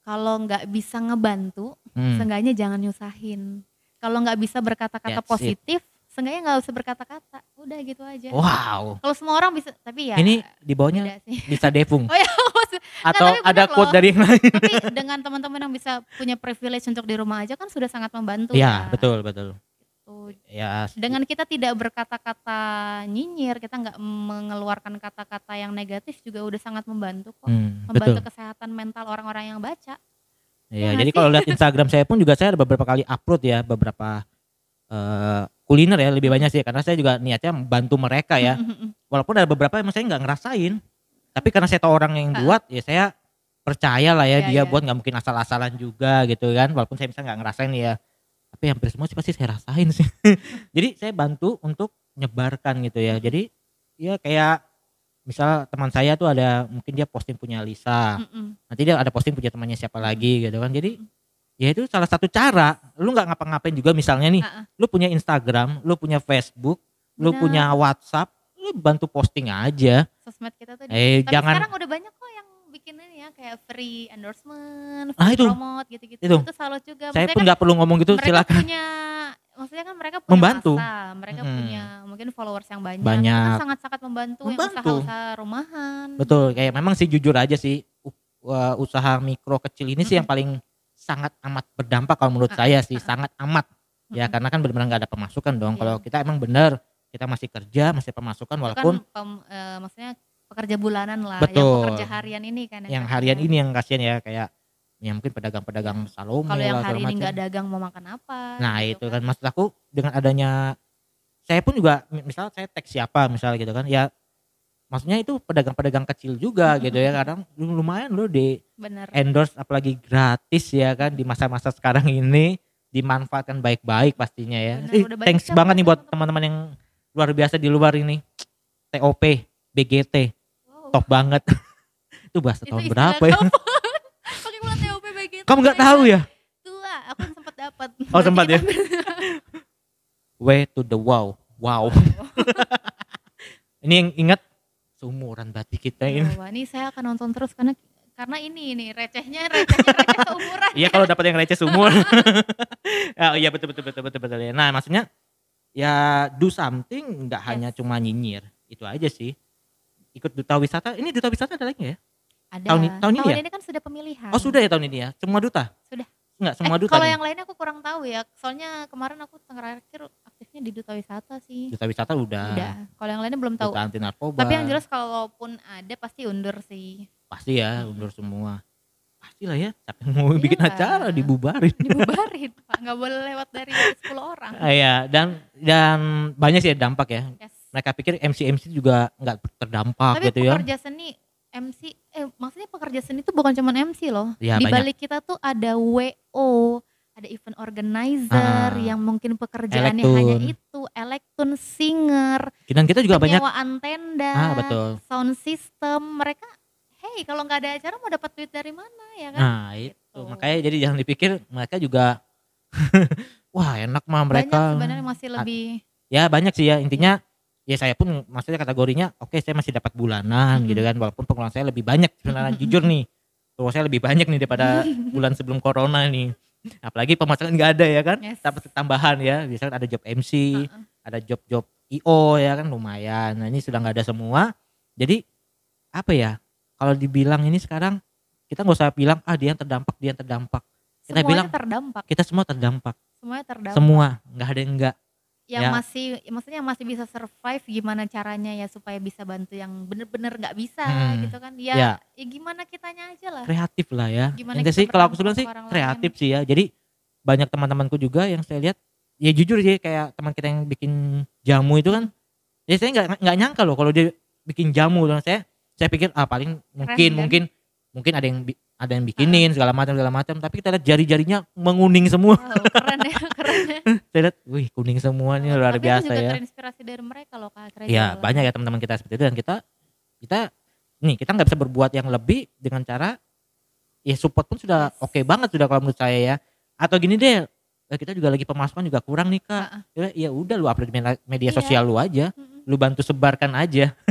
[SPEAKER 2] Kalau nggak bisa ngebantu,
[SPEAKER 1] hmm,
[SPEAKER 2] seenggaknya jangan nyusahin. Kalau nggak bisa berkata-kata
[SPEAKER 1] That's it.
[SPEAKER 2] Seenggaknya nggak usah berkata-kata. Udah gitu aja.
[SPEAKER 1] wow.
[SPEAKER 2] Kalau semua orang bisa, tapi ya
[SPEAKER 1] Ini di bawahnya bisa devung
[SPEAKER 2] Oh ya, maksud-
[SPEAKER 1] atau
[SPEAKER 2] bener
[SPEAKER 1] ada quote
[SPEAKER 2] loh.
[SPEAKER 1] dari yang lain.
[SPEAKER 2] tapi dengan teman-teman yang bisa punya privilege untuk di rumah aja kan sudah sangat membantu.
[SPEAKER 1] Iya,
[SPEAKER 2] ya.
[SPEAKER 1] betul betul.
[SPEAKER 2] Tuh.
[SPEAKER 1] Ya
[SPEAKER 2] Dengan kita tidak berkata-kata nyinyir, kita nggak mengeluarkan kata-kata yang negatif juga udah sangat membantu kok.
[SPEAKER 1] hmm,
[SPEAKER 2] Membantu
[SPEAKER 1] betul.
[SPEAKER 2] kesehatan mental orang-orang yang baca.
[SPEAKER 1] Ya,
[SPEAKER 2] nggak
[SPEAKER 1] jadi kalau lihat Instagram saya pun juga saya ada beberapa kali upload ya beberapa eh, kuliner ya lebih banyak sih karena saya juga niatnya membantu mereka ya. Walaupun ada beberapa yang saya nggak ngerasain. Tapi karena saya tahu orang yang buat ya saya percaya lah ya
[SPEAKER 2] Iya,
[SPEAKER 1] dia
[SPEAKER 2] iya.
[SPEAKER 1] buat nggak mungkin asal-asalan juga gitu kan. Walaupun saya misalnya nggak ngerasain ya. Tapi hampir semua sih pasti saya rasain sih. jadi saya bantu untuk nyebarkan gitu ya. Jadi ya kayak misal teman saya tuh ada mungkin dia posting punya Lisa
[SPEAKER 2] Mm-mm.
[SPEAKER 1] nanti dia ada posting punya temannya siapa lagi gitu kan jadi ya itu salah satu cara lu nggak ngapa-ngapain juga misalnya nih
[SPEAKER 2] Ah, ah.
[SPEAKER 1] lu punya Instagram lu punya Facebook lu
[SPEAKER 2] Benar.
[SPEAKER 1] punya WhatsApp lu bantu posting aja
[SPEAKER 2] Sosmed kita tuh.
[SPEAKER 1] eh
[SPEAKER 2] Tapi
[SPEAKER 1] jangan
[SPEAKER 2] sekarang udah banyak kok yang bikin ini ya kayak free endorsement,
[SPEAKER 1] Ah,
[SPEAKER 2] free
[SPEAKER 1] itu.
[SPEAKER 2] promote gitu-gitu.
[SPEAKER 1] Itu.
[SPEAKER 2] Itu, salut juga.
[SPEAKER 1] saya
[SPEAKER 2] Maksudnya
[SPEAKER 1] pun
[SPEAKER 2] kan
[SPEAKER 1] nggak perlu ngomong gitu
[SPEAKER 2] mereka
[SPEAKER 1] silakan
[SPEAKER 2] punya maksudnya kan mereka punya
[SPEAKER 1] Membantu.
[SPEAKER 2] masa, mereka
[SPEAKER 1] Mm-mm.
[SPEAKER 2] punya mungkin followers yang banyak.
[SPEAKER 1] Banyak.
[SPEAKER 2] Itu kan sangat-sangat membantu, yang
[SPEAKER 1] Membantu.
[SPEAKER 2] usaha-usaha rumahan.
[SPEAKER 1] betul kayak memang sih jujur aja sih uh, usaha mikro kecil ini sih yang paling sangat amat berdampak kalau menurut
[SPEAKER 2] Ah,
[SPEAKER 1] saya sih
[SPEAKER 2] ah, ah.
[SPEAKER 1] sangat amat ya karena kan benar-benar nggak ada pemasukan dong
[SPEAKER 2] Iya.
[SPEAKER 1] kalau kita emang benar kita masih kerja masih pemasukan
[SPEAKER 2] Itu
[SPEAKER 1] walaupun
[SPEAKER 2] kan pem- eh, maksudnya pekerja bulanan lah,
[SPEAKER 1] Betul.
[SPEAKER 2] yang pekerja harian ini kan.
[SPEAKER 1] yang
[SPEAKER 2] kasihan.
[SPEAKER 1] harian ini yang kasihan ya kayak ya mungkin pedagang-pedagang salome
[SPEAKER 2] Kalau yang hari ini nggak dagang mau makan apa?
[SPEAKER 1] nah
[SPEAKER 2] gitu
[SPEAKER 1] itu kan maksud aku dengan adanya saya pun juga mi- misal saya tag siapa misal gitu kan ya maksudnya itu pedagang-pedagang kecil juga gitu ya kadang lumayan loh di
[SPEAKER 2] Bener.
[SPEAKER 1] endorse apalagi gratis ya kan di masa-masa sekarang ini dimanfaatkan baik-baik pastinya ya
[SPEAKER 2] Bener,
[SPEAKER 1] Ih,
[SPEAKER 2] banyak
[SPEAKER 1] thanks banget nih buat
[SPEAKER 2] teman-teman.
[SPEAKER 1] yang luar biasa di luar ini TOP BGT
[SPEAKER 2] Wow.
[SPEAKER 1] top banget itu bahasa
[SPEAKER 2] Itu
[SPEAKER 1] tahun berapa ya
[SPEAKER 2] kapan? Pakai pula TOP begitu.
[SPEAKER 1] kamu nggak tahu ya
[SPEAKER 2] Tua, aku sempat dapat.
[SPEAKER 1] Oh, sempat ya? Way to the wow wow ini yang ingat seumuran berarti kita
[SPEAKER 2] kita-
[SPEAKER 1] ini
[SPEAKER 2] Wah, ini saya akan nonton terus karena karena ini ini recehnya recehnya receh seumuran.
[SPEAKER 1] Iya kalau dapat yang receh sumur. oh, iya betul betul betul betul betul ya. Nah maksudnya ya do something nggak hanya
[SPEAKER 2] Yes.
[SPEAKER 1] cuma nyinyir itu aja sih. Ikut duta wisata. Ini duta wisata ada lagi ya?
[SPEAKER 2] Ada.
[SPEAKER 1] Tahun i- tahun ini ya?
[SPEAKER 2] kan sudah pemilihan.
[SPEAKER 1] Oh sudah ya tahun ini ya. Semua duta?
[SPEAKER 2] Sudah.
[SPEAKER 1] Enggak semua
[SPEAKER 2] Eh,
[SPEAKER 1] duta.
[SPEAKER 2] Kalau yang lainnya aku kurang tahu ya. Soalnya kemarin aku terakhir aktifnya di duta wisata sih.
[SPEAKER 1] duta wisata udah.
[SPEAKER 2] Udah. Kalau yang lainnya belum tahu.
[SPEAKER 1] Duta anti narkoba.
[SPEAKER 2] Tapi yang jelas kalaupun ada pasti undur sih.
[SPEAKER 1] pasti ya undur semua. Pastilah ya. Siapa yang mau bikin
[SPEAKER 2] Iyalah.
[SPEAKER 1] acara dibubarin.
[SPEAKER 2] Dibubarin. Pak. Nggak boleh lewat dari 10 orang.
[SPEAKER 1] Ah, Iya dan dan banyak sih dampak ya.
[SPEAKER 2] Yes.
[SPEAKER 1] Mereka pikir MC MC juga nggak terdampak
[SPEAKER 2] Tapi
[SPEAKER 1] gitu ya.
[SPEAKER 2] pekerja seni MC eh maksudnya pekerja seni itu bukan cuma MC loh.
[SPEAKER 1] Iya,
[SPEAKER 2] Di
[SPEAKER 1] banyak.
[SPEAKER 2] balik kita tuh ada WO, ada event organizer
[SPEAKER 1] Ah.
[SPEAKER 2] yang mungkin pekerjaannya
[SPEAKER 1] Elektun.
[SPEAKER 2] hanya itu, elektron singer,
[SPEAKER 1] Dan kita juga banyak
[SPEAKER 2] penyewaan tenda,
[SPEAKER 1] Ah, betul.
[SPEAKER 2] sound system. Mereka hey kalau nggak ada acara mau dapat duit dari mana ya kan?
[SPEAKER 1] Nah itu
[SPEAKER 2] Gitu.
[SPEAKER 1] makanya jadi jangan dipikir mereka juga wah enak mah
[SPEAKER 2] Banyak
[SPEAKER 1] mereka.
[SPEAKER 2] sebenarnya masih lebih
[SPEAKER 1] Ya banyak sih ya intinya ya saya pun maksudnya kategorinya oke saya masih dapat bulanan
[SPEAKER 2] Mm-mm.
[SPEAKER 1] gitu kan walaupun pengeluaran saya lebih banyak sebenarnya jujur nih pengeluaran saya lebih banyak nih daripada bulan sebelum corona nih. Apalagi pemasukan nggak ada ya kan?
[SPEAKER 2] Yes.
[SPEAKER 1] dapat tambahan ya. Biasanya ada job MC
[SPEAKER 2] Uh-uh.
[SPEAKER 1] ada job-job IO ya kan? Lumayan. Nah ini sudah nggak ada semua. Jadi apa ya? Kalau dibilang ini sekarang kita nggak usah bilang ah dia yang terdampak dia yang terdampak. Kita
[SPEAKER 2] semuanya
[SPEAKER 1] bilang,
[SPEAKER 2] terdampak,
[SPEAKER 1] kita semua terdampak.
[SPEAKER 2] Semuanya terdampak.
[SPEAKER 1] semua. Nggak ada yang enggak
[SPEAKER 2] yang
[SPEAKER 1] Ya.
[SPEAKER 2] masih maksudnya yang masih bisa survive gimana caranya ya supaya bisa bantu yang bener-bener nggak bisa
[SPEAKER 1] Hmm.
[SPEAKER 2] gitu kan ya,
[SPEAKER 1] Ya.
[SPEAKER 2] ya gimana kitanya aja lah
[SPEAKER 1] kreatif lah ya.
[SPEAKER 2] Gimana kita
[SPEAKER 1] sih kalau aku bilang sih kreatif sih ya. Jadi banyak teman-temanku juga yang saya lihat ya jujur sih kayak teman kita yang bikin jamu itu kan ya saya nggak nggak nyangka loh kalau dia bikin jamu dan saya saya pikir ah paling mungkin
[SPEAKER 2] kan?
[SPEAKER 1] mungkin mungkin ada yang ada yang bikinin segala macam segala macam. Tapi kita lihat jari-jarinya menguning semua.
[SPEAKER 2] Wow, keren ya keren ya.
[SPEAKER 1] Saya lihat wih kuning semua nih luar
[SPEAKER 2] Tapi aku
[SPEAKER 1] biasa
[SPEAKER 2] juga
[SPEAKER 1] ya.
[SPEAKER 2] terinspirasi dari mereka loh kak keren
[SPEAKER 1] ya
[SPEAKER 2] banget.
[SPEAKER 1] banyak ya teman-teman kita seperti itu. Dan kita kita nih kita nggak bisa berbuat yang lebih dengan cara ya support pun sudah
[SPEAKER 2] Yes.
[SPEAKER 1] oke banget sudah kalau menurut saya ya. Atau gini deh eh, kita juga lagi pemasukan juga kurang nih kak.
[SPEAKER 2] Ha-ha.
[SPEAKER 1] ya, ya udah lu upload di media, media
[SPEAKER 2] Iya.
[SPEAKER 1] sosial lu aja. Lu bantu sebarkan aja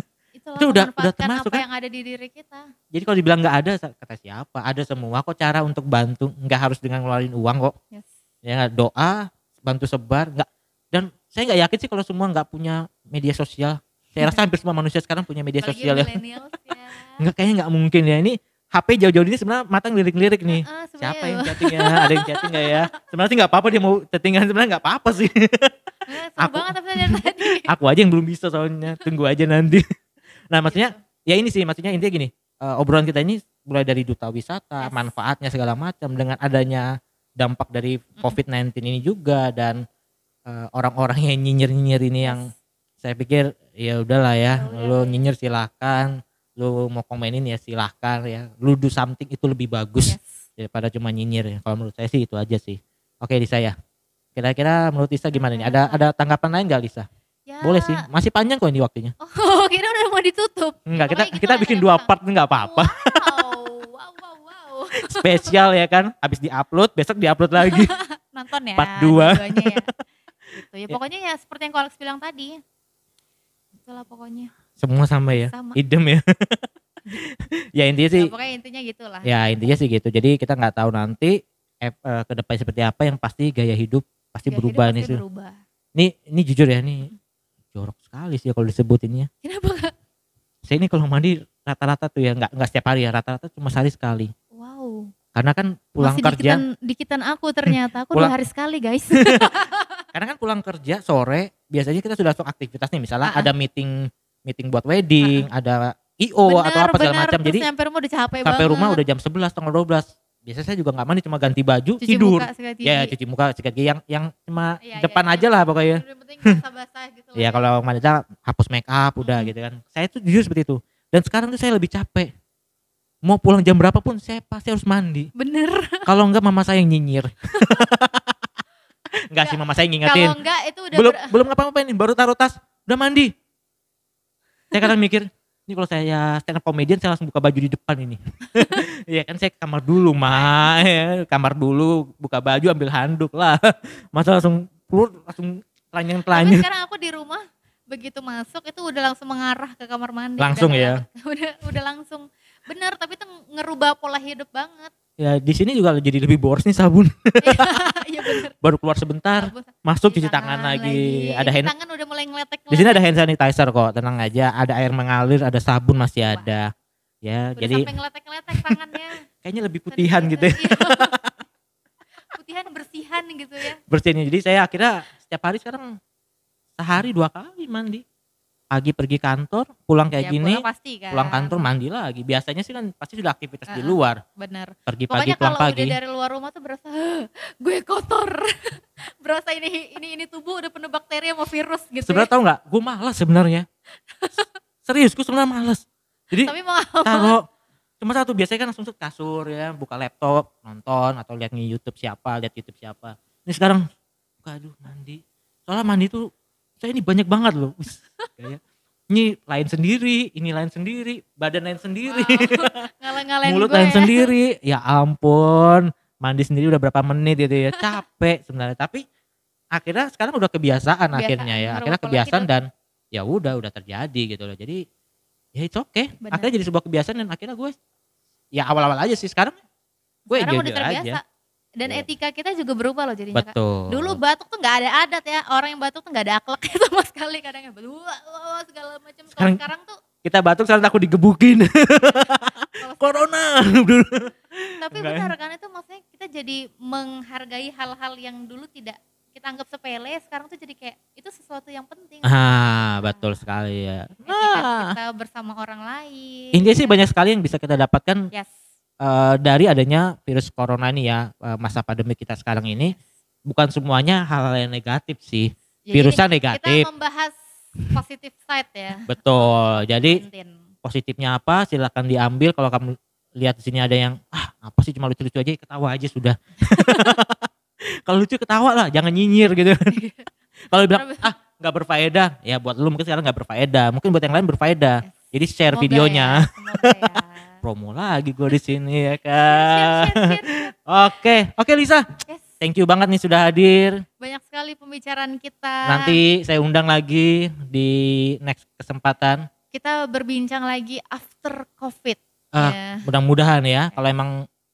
[SPEAKER 1] Itu udah- udah termasuk
[SPEAKER 2] apa
[SPEAKER 1] kan?
[SPEAKER 2] yang ada di diri kita
[SPEAKER 1] jadi kalau dibilang nggak ada kata siapa ada semua kok cara untuk bantu nggak harus dengan ngeluarin uang kok
[SPEAKER 2] yes.
[SPEAKER 1] ya nggak? doa bantu sebar nggak dan saya nggak yakin sih kalau semua nggak punya media sosial saya rasa hampir semua manusia sekarang punya media
[SPEAKER 2] Apalagi
[SPEAKER 1] sosial ya
[SPEAKER 2] millennials ya
[SPEAKER 1] Enggak kayaknya nggak mungkin ya ini HP jauh-jauh ini sebenarnya matang lirik-lirik nih.
[SPEAKER 2] Sebenarnya
[SPEAKER 1] Siapa yang chatting ya? Ada yang chatting nggak ya? Sebenarnya sih nggak apa-apa dia mau chattingan sebenarnya nggak apa-apa sih.
[SPEAKER 2] Eh,
[SPEAKER 1] Aku-
[SPEAKER 2] banget tapi tadi
[SPEAKER 1] Aku aja yang belum bisa soalnya. Tunggu aja nanti. Nah maksudnya ya ini sih maksudnya intinya gini. eh, obrolan kita ini mulai dari duta wisata,
[SPEAKER 2] Yes.
[SPEAKER 1] manfaatnya segala macam dengan adanya dampak dari COVID-19 ini juga dan eh, orang-orang yang nyinyir-nyinyir ini yang saya pikir ya udahlah ya,
[SPEAKER 2] Ya udah
[SPEAKER 1] lu
[SPEAKER 2] ya.
[SPEAKER 1] nyinyir silahkan, lu mau komenin ya silahkan ya, lu do something itu lebih bagus
[SPEAKER 2] yes.
[SPEAKER 1] daripada cuma nyinyir ya. Kalau menurut saya sih itu aja sih. Oke di saya. Kira-kira menurut Lisa gimana nih? Ada ada tanggapan lain nggak Lisa?
[SPEAKER 2] Ya.
[SPEAKER 1] Boleh sih, masih panjang kok ini waktunya.
[SPEAKER 2] Oh, kira udah mau ditutup.
[SPEAKER 1] Enggak, kita
[SPEAKER 2] gitu
[SPEAKER 1] kita bikin
[SPEAKER 2] ya,
[SPEAKER 1] dua part nggak apa-apa.
[SPEAKER 2] Wow, wow, wow, wow.
[SPEAKER 1] Spesial ya kan. Habis diupload, besok diupload lagi.
[SPEAKER 2] Nonton ya.
[SPEAKER 1] Part dua.
[SPEAKER 2] dua-duanya ya. Gitu ya.
[SPEAKER 1] Ya.
[SPEAKER 2] Pokoknya ya seperti yang Alex bilang tadi. Itulah pokoknya.
[SPEAKER 1] Semua sama ya.
[SPEAKER 2] Sama.
[SPEAKER 1] Idem ya. ya intinya sih
[SPEAKER 2] Ya, pokoknya intinya gitulah.
[SPEAKER 1] ya intinya sih gitu. Jadi kita nggak tahu nanti eh, ke depan seperti apa yang pasti gaya hidup pasti
[SPEAKER 2] Gaya
[SPEAKER 1] berubah
[SPEAKER 2] hidup
[SPEAKER 1] nih.
[SPEAKER 2] pasti
[SPEAKER 1] Sul.
[SPEAKER 2] berubah.
[SPEAKER 1] Ini ini jujur ya nih jorok sekali sih ya kalau disebut ini ya.
[SPEAKER 2] Kenapa Kak?
[SPEAKER 1] Saya ini kalau mandi rata-rata tuh ya nggak nggak setiap hari ya rata-rata cuma sehari sekali.
[SPEAKER 2] Wow.
[SPEAKER 1] Karena kan pulang
[SPEAKER 2] Masih
[SPEAKER 1] kerja,
[SPEAKER 2] dikitan, dikitan aku ternyata. Aku
[SPEAKER 1] Pulang-
[SPEAKER 2] dua hari sekali guys.
[SPEAKER 1] karena kan pulang kerja sore biasanya kita sudah langsung aktivitas nih misalnya
[SPEAKER 2] ah.
[SPEAKER 1] ada meeting meeting buat wedding, ada IO atau apa segala macam. Jadi
[SPEAKER 2] nyampe rumah udah capek
[SPEAKER 1] sampai
[SPEAKER 2] banget.
[SPEAKER 1] rumah udah jam 11 tanggal 12. Biasanya saya juga nggak mandi cuma ganti baju,
[SPEAKER 2] Cuci
[SPEAKER 1] tidur.
[SPEAKER 2] muka, gigi.
[SPEAKER 1] Ya cuci muka, sikat gigi yang yang cuma
[SPEAKER 2] Iya,
[SPEAKER 1] depan
[SPEAKER 2] iya,
[SPEAKER 1] aja lah pokoknya.
[SPEAKER 2] Penting basah-basah gitu.
[SPEAKER 1] Ya kalau wanita hapus make up udah
[SPEAKER 2] Mm-mm.
[SPEAKER 1] gitu kan. Saya tuh jujur seperti itu. Dan sekarang tuh saya lebih capek. Mau pulang jam berapa pun saya pasti harus mandi.
[SPEAKER 2] Bener.
[SPEAKER 1] Kalau enggak mama saya yang nyinyir. enggak sih mama saya yang ngingetin.
[SPEAKER 2] Kalau enggak itu udah
[SPEAKER 1] belum
[SPEAKER 2] ber-
[SPEAKER 1] belum ngapa-ngapain baru taruh tas udah mandi saya kadang mikir ini kalau saya stand up comedian saya langsung buka baju di depan ini Iya kan saya ke kamar dulu mah ya. kamar dulu buka baju ambil handuk lah masa langsung keluar langsung telanjang
[SPEAKER 2] Tapi
[SPEAKER 1] telanjang
[SPEAKER 2] sekarang aku di rumah begitu masuk itu udah langsung mengarah ke kamar mandi.
[SPEAKER 1] Langsung ya?
[SPEAKER 2] Udah udah langsung bener tapi itu ngerubah pola hidup banget
[SPEAKER 1] Ya di sini juga jadi lebih boros nih sabun.
[SPEAKER 2] iya bener
[SPEAKER 1] Baru keluar sebentar,
[SPEAKER 2] Sabun-
[SPEAKER 1] masuk
[SPEAKER 2] cuci
[SPEAKER 1] cuci tangan, lagi. Ada
[SPEAKER 2] Cuci
[SPEAKER 1] hand
[SPEAKER 2] tangan udah mulai ngeletek
[SPEAKER 1] Di sini ada hand sanitizer kok, tenang aja. Ada air mengalir, ada sabun masih
[SPEAKER 2] Wah.
[SPEAKER 1] ada. Ya,
[SPEAKER 2] udah
[SPEAKER 1] jadi
[SPEAKER 2] sampai ngeletek-ngeletek tangannya
[SPEAKER 1] kayaknya lebih putihan gitu ya.
[SPEAKER 2] Iya. putihan bersihan gitu ya
[SPEAKER 1] Bersihnya. Jadi saya akhirnya setiap hari sekarang sehari dua kali mandi. Pagi pergi kantor, pulang kayak
[SPEAKER 2] Ya,
[SPEAKER 1] gini,
[SPEAKER 2] pulang pasti kan
[SPEAKER 1] pulang kantor mandi lagi. Biasanya sih kan pasti sudah aktivitas di
[SPEAKER 2] Heeh.
[SPEAKER 1] luar.
[SPEAKER 2] bener
[SPEAKER 1] Pergi pagi,
[SPEAKER 2] pokoknya
[SPEAKER 1] pulang
[SPEAKER 2] kalau
[SPEAKER 1] pagi.
[SPEAKER 2] udah dari luar rumah tuh berasa "Hah, gue kotor berasa ini ini ini tubuh udah penuh bakteri sama virus gitu
[SPEAKER 1] Sebenarnya tahu nggak? Gue malas sebenarnya. Serius, gue sebenarnya malas. Jadi
[SPEAKER 2] tapi mau
[SPEAKER 1] kalau cuma satu biasanya kan langsung ke kasur ya buka laptop nonton atau lihat nih YouTube siapa lihat YouTube siapa ini sekarang buka aduh mandi soalnya mandi tuh saya ini banyak banget loh. Kayak ini lain sendiri ini lain sendiri badan lain sendiri.
[SPEAKER 2] Ngalah-ngalahin
[SPEAKER 1] mulut lain
[SPEAKER 2] ya.
[SPEAKER 1] sendiri. Ya ampun mandi sendiri udah berapa menit gitu ya. Capek sebenarnya. Tapi akhirnya sekarang udah kebiasaan
[SPEAKER 2] Kebiasaan,
[SPEAKER 1] akhirnya ya. akhirnya
[SPEAKER 2] pola
[SPEAKER 1] kebiasaan dan ya udah udah terjadi gitu loh. Jadi ya itu oke
[SPEAKER 2] Benar.
[SPEAKER 1] akhirnya jadi sebuah kebiasaan dan akhirnya gue ya awal-awal aja sih. Sekarang gue
[SPEAKER 2] sekarang udah
[SPEAKER 1] aja.
[SPEAKER 2] terbiasa dan
[SPEAKER 1] Iya.
[SPEAKER 2] etika kita juga berubah loh jadinya Kak.
[SPEAKER 1] betul
[SPEAKER 2] Dulu batuk tuh nggak ada adat ya, orang yang batuk tuh nggak ada akhlaknya sama sekali kadang wah, segala macam.
[SPEAKER 1] Sekarang-
[SPEAKER 2] sekarang tuh
[SPEAKER 1] kita batuk sekarang takut digebukin corona
[SPEAKER 2] tapi
[SPEAKER 1] Enggak
[SPEAKER 2] benar kan itu maksudnya kita jadi menghargai hal-hal yang dulu tidak kita anggap sepele, sekarang tuh jadi kayak itu sesuatu yang penting.
[SPEAKER 1] ah betul sekali ya
[SPEAKER 2] Etika
[SPEAKER 1] Ah.
[SPEAKER 2] kita bersama orang lain.
[SPEAKER 1] intinya sih banyak sekali yang bisa kita dapatkan
[SPEAKER 2] Yes.
[SPEAKER 1] Eh, dari adanya virus corona ini ya eh, masa pandemi kita sekarang ini bukan semuanya hal-hal yang negatif sih.
[SPEAKER 2] Jadi
[SPEAKER 1] virusnya
[SPEAKER 2] Kita
[SPEAKER 1] negatif.
[SPEAKER 2] membahas positive side ya.
[SPEAKER 1] betul. Jadi positifnya apa silakan diambil. Kalau kamu lihat di sini ada yang ah apa sih cuma lucu-lucu aja ketawa aja sudah. Kalau lucu ketawa lah jangan nyinyir gitu. Kalau bilang ah nggak berfaedah. Ya buat lu mungkin sekarang nggak berfaedah. Mungkin buat yang lain berfaedah. Jadi share
[SPEAKER 2] Semoga
[SPEAKER 1] videonya.
[SPEAKER 2] ya, semoga ya.
[SPEAKER 1] Promo lagi gue di sini ya kan
[SPEAKER 2] share.
[SPEAKER 1] oke oke Lisa
[SPEAKER 2] Yes.
[SPEAKER 1] thank you banget nih sudah hadir
[SPEAKER 2] Banyak sekali pembicaraan kita.
[SPEAKER 1] nanti saya undang lagi di next kesempatan
[SPEAKER 2] kita berbincang lagi after covid.
[SPEAKER 1] Ah,
[SPEAKER 2] Ya.
[SPEAKER 1] mudah-mudahan ya kalau emang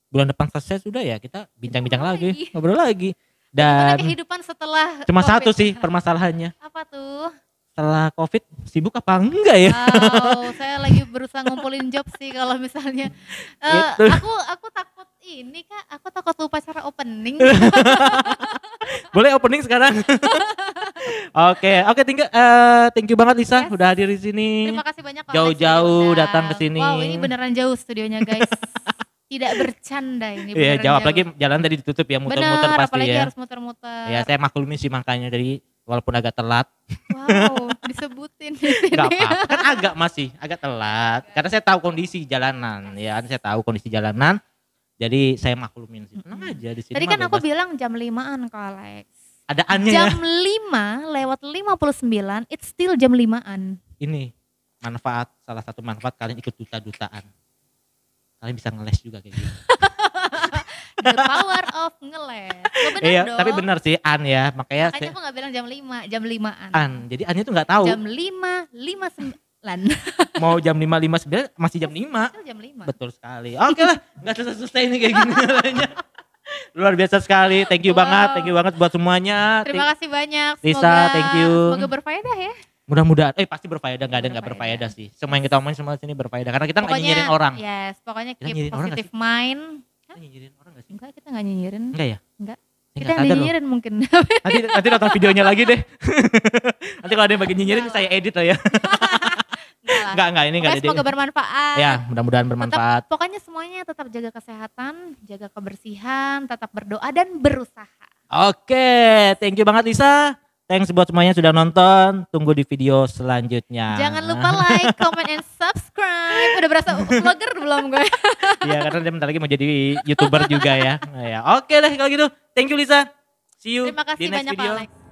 [SPEAKER 1] bulan depan selesai sudah ya kita bincang-bincang lagi
[SPEAKER 2] lagi.
[SPEAKER 1] ngobrol lagi dan
[SPEAKER 2] kehidupan setelah
[SPEAKER 1] cuma
[SPEAKER 2] COVID?
[SPEAKER 1] satu sih permasalahannya
[SPEAKER 2] Apa tuh?
[SPEAKER 1] Setelah covid sibuk apa enggak ya
[SPEAKER 2] Wow, saya lagi berusaha ngumpulin job sih kalau misalnya.
[SPEAKER 1] Itu.
[SPEAKER 2] aku aku takut ini kak, aku takut lupa cara opening.
[SPEAKER 1] boleh opening sekarang oke oke tinggal eh, thank you banget Lisa
[SPEAKER 2] Yes.
[SPEAKER 1] udah hadir di sini
[SPEAKER 2] Terima kasih banyak
[SPEAKER 1] Jauh-jauh datang ke sini.
[SPEAKER 2] Wow, ini beneran jauh studionya guys. Tidak bercanda ini
[SPEAKER 1] Iya jawab
[SPEAKER 2] jauh.
[SPEAKER 1] lagi jalan tadi ditutup ya muter-muter pasti
[SPEAKER 2] apalagi
[SPEAKER 1] ya
[SPEAKER 2] harus muter-muter.
[SPEAKER 1] ya saya maklumi sih makanya dari walaupun agak telat.
[SPEAKER 2] Wow, disebutin di sini.
[SPEAKER 1] nggak apa-apa. Kan agak masih agak telat. Karena saya tahu kondisi jalanan ya saya tahu kondisi jalanan. Jadi saya maklumin sih. Tenang aja di sini
[SPEAKER 2] Tadi kan aku
[SPEAKER 1] bebas.
[SPEAKER 2] bilang jam 5-an Kak Alex.
[SPEAKER 1] ada annya ya?
[SPEAKER 2] Jam 5 lewat 59, it's still jam 5-an.
[SPEAKER 1] ini manfaat salah satu manfaat kalian ikut duta-dutaan. Kalian bisa ngeles juga kayak gitu
[SPEAKER 2] The power of ngeles. Bener
[SPEAKER 1] iya
[SPEAKER 2] dong.
[SPEAKER 1] tapi benar sih an ya makanya
[SPEAKER 2] Makanya
[SPEAKER 1] saya
[SPEAKER 2] aku gak bilang jam 5, jam 5-an.
[SPEAKER 1] an jadi annya tuh nggak tahu
[SPEAKER 2] Jam 5, 59.
[SPEAKER 1] mau jam lima lima sembilan masih jam lima
[SPEAKER 2] Still jam 5.
[SPEAKER 1] betul sekali oke lah nggak selesai-selesai ini kayak gini luar biasa sekali thank you
[SPEAKER 2] Wow.
[SPEAKER 1] banget thank you banget buat semuanya
[SPEAKER 2] Terima kasih banyak.
[SPEAKER 1] Lisa,
[SPEAKER 2] Semoga,
[SPEAKER 1] thank you.
[SPEAKER 2] Semoga berfaedah ya.
[SPEAKER 1] mudah-mudahan eh pasti berfaedah nggak ada nggak
[SPEAKER 2] Berfaedah.
[SPEAKER 1] berfaedah sih semua yang kita omongin semua sini berfaedah karena kita nggak
[SPEAKER 2] Pokoknya,
[SPEAKER 1] nyinyirin orang
[SPEAKER 2] Yes, pokoknya
[SPEAKER 1] Kita
[SPEAKER 2] keep
[SPEAKER 1] nyinyirin orang
[SPEAKER 2] positive mind.
[SPEAKER 1] Kita nyinyirin orang nggak sih
[SPEAKER 2] Enggak, kita gak nyinyirin.
[SPEAKER 1] enggak ya
[SPEAKER 2] Enggak. Kita yang
[SPEAKER 1] sadar loh.
[SPEAKER 2] nyinyirin mungkin.
[SPEAKER 1] nanti nanti nonton videonya lagi deh nanti kalau ada yang bagi nyinyirin saya edit lah ya
[SPEAKER 2] Enggak
[SPEAKER 1] enggak ini enggak ada
[SPEAKER 2] semoga bermanfaat.
[SPEAKER 1] ya mudah-mudahan bermanfaat
[SPEAKER 2] Pokoknya semuanya tetap jaga kesehatan, jaga kebersihan, tetap berdoa dan berusaha.
[SPEAKER 1] Oke, thank you banget Lisa. Thanks buat semuanya sudah nonton. Tunggu di video selanjutnya.
[SPEAKER 2] Jangan lupa like, comment, and subscribe. Udah berasa vlogger belum gue?
[SPEAKER 1] Iya, karena dia bentar lagi mau jadi YouTuber juga ya. Nah, ya. Oke deh kalau gitu. Thank you Lisa. See you
[SPEAKER 2] Terima kasih
[SPEAKER 1] di next
[SPEAKER 2] banyak Pak
[SPEAKER 1] video.
[SPEAKER 2] Alex.